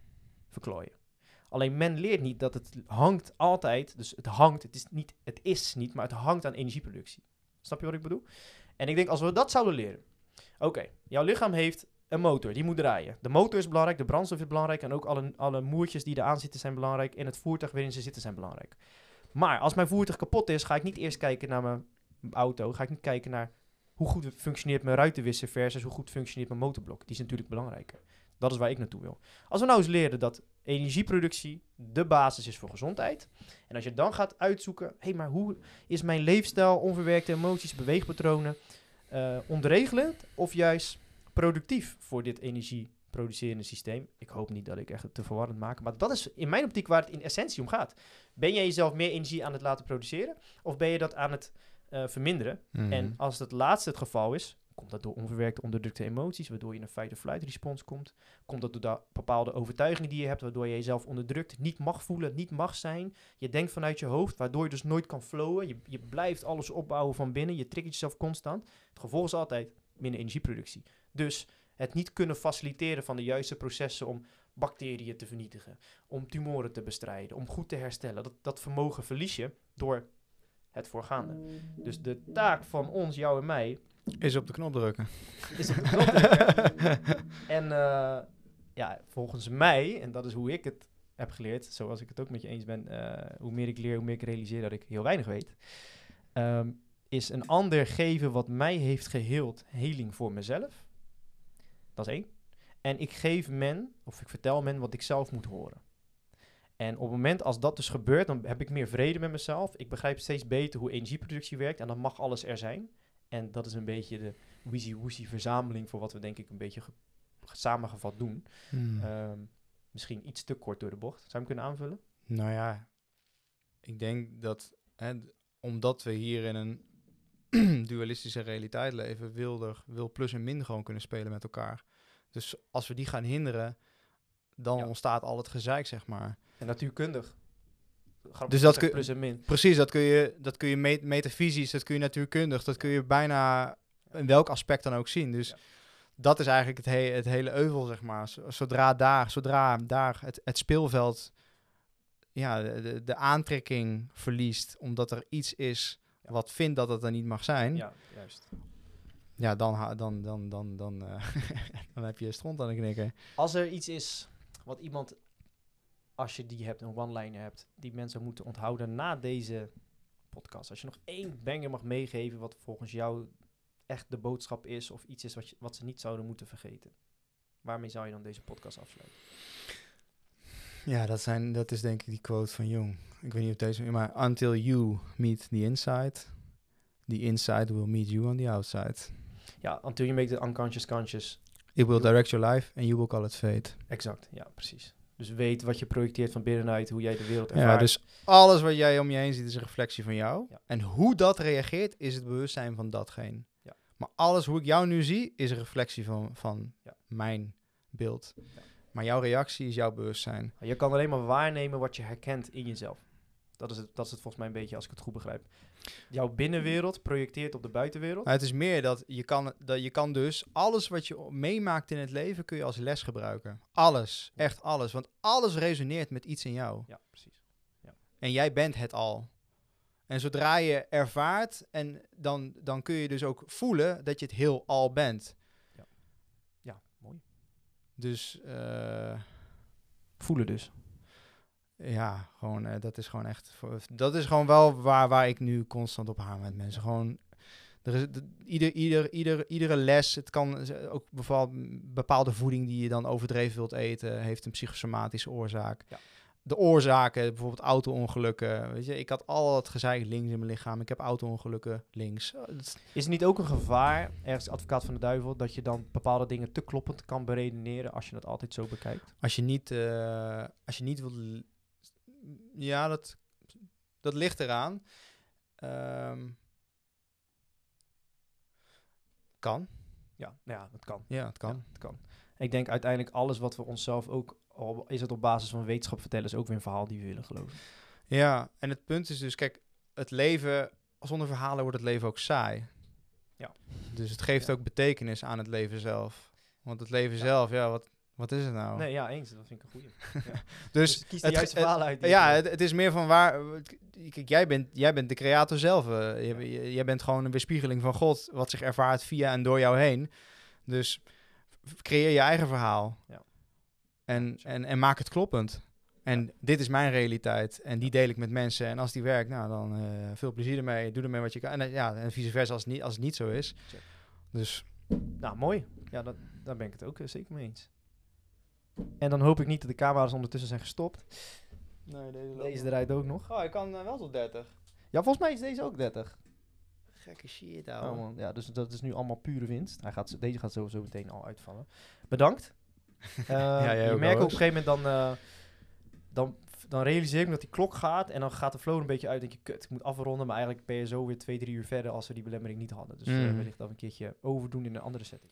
verklooien. Alleen men leert niet dat het hangt altijd, dus het hangt, het is niet, het is niet, maar het hangt aan energieproductie. Snap je wat ik bedoel? En ik denk als we dat zouden leren. Oké, jouw lichaam heeft een motor, die moet draaien. De motor is belangrijk, de brandstof is belangrijk en ook alle, alle moertjes die eraan zitten zijn belangrijk en het voertuig waarin ze zitten zijn belangrijk. Maar als mijn voertuig kapot is, ga ik niet eerst kijken naar mijn auto, ga ik niet kijken naar hoe goed functioneert mijn ruitenwisser versus hoe goed functioneert mijn motorblok. Die is natuurlijk belangrijker. Dat is waar ik naartoe wil. Als we nou eens leren dat energieproductie de basis is voor gezondheid. En als je dan gaat uitzoeken, hé, hey, maar hoe is mijn leefstijl, onverwerkte emoties, beweegpatronen ontregelend of juist productief voor dit energieproducerende systeem? Ik hoop niet dat ik echt het te verwarrend maak, maar dat is in mijn optiek waar het in essentie om gaat. Ben jij jezelf meer energie aan het laten produceren of ben je dat aan het eh, verminderen? Mhm. En als het laatste het geval is, komt dat door onverwerkte onderdrukte emoties, waardoor je in een fight-or-flight respons komt. Komt dat door de bepaalde overtuigingen die je hebt, waardoor je jezelf onderdrukt, niet mag voelen, niet mag zijn. Je denkt vanuit je hoofd, waardoor je dus nooit kan flowen. Je, je blijft alles opbouwen van binnen, je triggert jezelf constant. Het gevolg is altijd minder energieproductie. Dus het niet kunnen faciliteren van de juiste processen om bacteriën te vernietigen, om tumoren te bestrijden, om goed te herstellen. Dat, dat vermogen verlies je door het voorgaande. Dus de taak van ons, jou en mij, Is op de knop drukken. is op de knop drukken. [LAUGHS] en eh, ja, volgens mij, en dat is hoe ik het heb geleerd, zoals ik het ook met je eens ben, eh, hoe meer ik leer, hoe meer ik realiseer dat ik heel weinig weet, ehm, is een ander geven wat mij heeft geheeld, heling voor mezelf. Dat is één. En ik geef men, of ik vertel men wat ik zelf moet horen. En op het moment als dat dus gebeurt, dan heb ik meer vrede met mezelf. Ik begrijp steeds beter hoe energieproductie werkt en dan mag alles er zijn. En dat is een beetje de wizzy-woezy verzameling voor wat we denk ik een beetje ge- samengevat doen. Hmm. Ehm, misschien iets te kort door de bocht. Zou je hem kunnen aanvullen? Nou ja, ik denk dat hè, omdat we hier in een [CLEARS THROAT] dualistische realiteit leven, wil, er, wil plus en min gewoon kunnen spelen met elkaar. Dus als we die gaan hinderen, dan Ja. ontstaat al het gezeik, zeg maar. En natuurkundig. Grappig Dus dat kun- plus en min. Precies, dat kun je, dat kun je met- metafysisch, dat kun je natuurkundig, dat kun je bijna in welk aspect dan ook zien. Dus Ja. dat is eigenlijk het, he- het hele euvel, zeg maar. Zodra daar, zodra daar het, het speelveld ja, de, de, aantrekking verliest, omdat er iets is Ja. wat vindt dat het er niet mag zijn, ja, Ja, juist. dan, ha- dan, dan, dan, dan, eh, [LAUGHS] dan heb je stront aan de knikker. Als er iets is wat iemand, als je die hebt, een one-liner hebt, die mensen moeten onthouden na deze podcast. Als je nog één banger mag meegeven wat volgens jou echt de boodschap is, of iets is wat, je, wat ze niet zouden moeten vergeten. Waarmee zou je dan deze podcast afsluiten? Ja, dat, zijn, dat is denk ik die quote van Jung. Ik weet niet of deze, maar until you meet the inside, the inside will meet you on the outside. Ja, until you make the unconscious conscious. It will direct your life and you will call it fate. Exact, ja, precies. Dus weet wat je projecteert van binnenuit, hoe jij de wereld ervaart. Ja, dus alles wat jij om je heen ziet is een reflectie van jou. Ja. En hoe dat reageert is het bewustzijn van datgene. Ja. Maar alles hoe ik jou nu zie is een reflectie van, van Ja. mijn beeld. Ja. Maar jouw reactie is jouw bewustzijn. Je kan alleen maar waarnemen wat je herkent in jezelf. Dat is, het, dat is het volgens mij een beetje, als ik het goed begrijp. Jouw binnenwereld projecteert op de buitenwereld. Het is meer dat je kan, dat je kan dus alles wat je meemaakt in het leven kun je als les gebruiken. Alles, echt alles. Want alles resoneert met iets in jou. Ja, precies. En jij bent het al. En zodra je ervaart, en dan, dan kun je dus ook voelen dat je het heel al bent. Ja, mooi. Dus eh, Voelen dus. Ja, gewoon, eh, dat is gewoon echt. voor- Dat is gewoon wel waar, waar ik nu constant op hamer met mensen. Gewoon. Er is, de- ieder, ieder, ieder, iedere les, het kan z- ook bijvoorbeeld bepaalde voeding die je dan overdreven wilt eten, heeft een psychosomatische oorzaak. Ja. De oorzaken, bijvoorbeeld auto-ongelukken. Weet je, ik had al het gezeik links in mijn lichaam. Ik heb auto-ongelukken links. Eh, Is het niet ook een gevaar, ergens advocaat van de duivel, dat je dan bepaalde dingen te kloppend kan beredeneren als je het altijd zo bekijkt? Als je niet, eh, als je niet wilt. Ja, dat, dat ligt eraan. Ehm, kan. Ja, nou ja dat kan. Ja, het kan. Ja, het kan. Ik denk uiteindelijk alles wat we onszelf ook, al is het op basis van wetenschap vertellen, is ook weer een verhaal die we willen geloven. Ja, en het punt is dus, kijk, het leven, zonder verhalen wordt het leven ook saai. Ja. Dus het geeft Ja. ook betekenis aan het leven zelf. Want het leven Ja. zelf, ja, wat, wat is het nou? Nee, ja, eens. Dat vind ik een goeie. Ja. [LAUGHS] dus kies de het- juiste verhalen uit. die ja, het, het is meer van waar. Kijk, jij bent, jij bent de creator zelf. eh. Je- jij bent gewoon een weerspiegeling van God, wat zich ervaart via en door jou heen. Dus creëer je eigen verhaal. Ja. En, en, en maak het kloppend. En dit is mijn realiteit. En die deel ik met mensen. En als die werkt, nou dan eh, veel plezier ermee. Doe ermee wat je kan. En, eh, ja, en vice versa als het niet, als het niet zo is. Check. Dus Nou, mooi. Ja, dat, daar ben ik het ook eh, zeker mee eens. En dan hoop ik niet dat de camera's ondertussen zijn gestopt. nee, deze, Deze eruit ook nog. Oh, ik kan wel tot 30. Ja, volgens mij is deze ook 30. Gekke shit, Oh, ouwe. man. Ja, dus dat is nu allemaal pure winst. Hij gaat, deze gaat sowieso meteen al uitvallen. Bedankt. [LAUGHS] Eh, jij je merkt ook op een gegeven moment dan, eh, dan, dan realiseer ik me dat die klok gaat en dan gaat de flow een beetje uit. denk je, kut, ik moet afronden. Maar eigenlijk ben je zo weer twee, drie uur verder als we die belemmering niet hadden. Dus eh, Mm. wellicht dat we een keertje overdoen in een andere setting.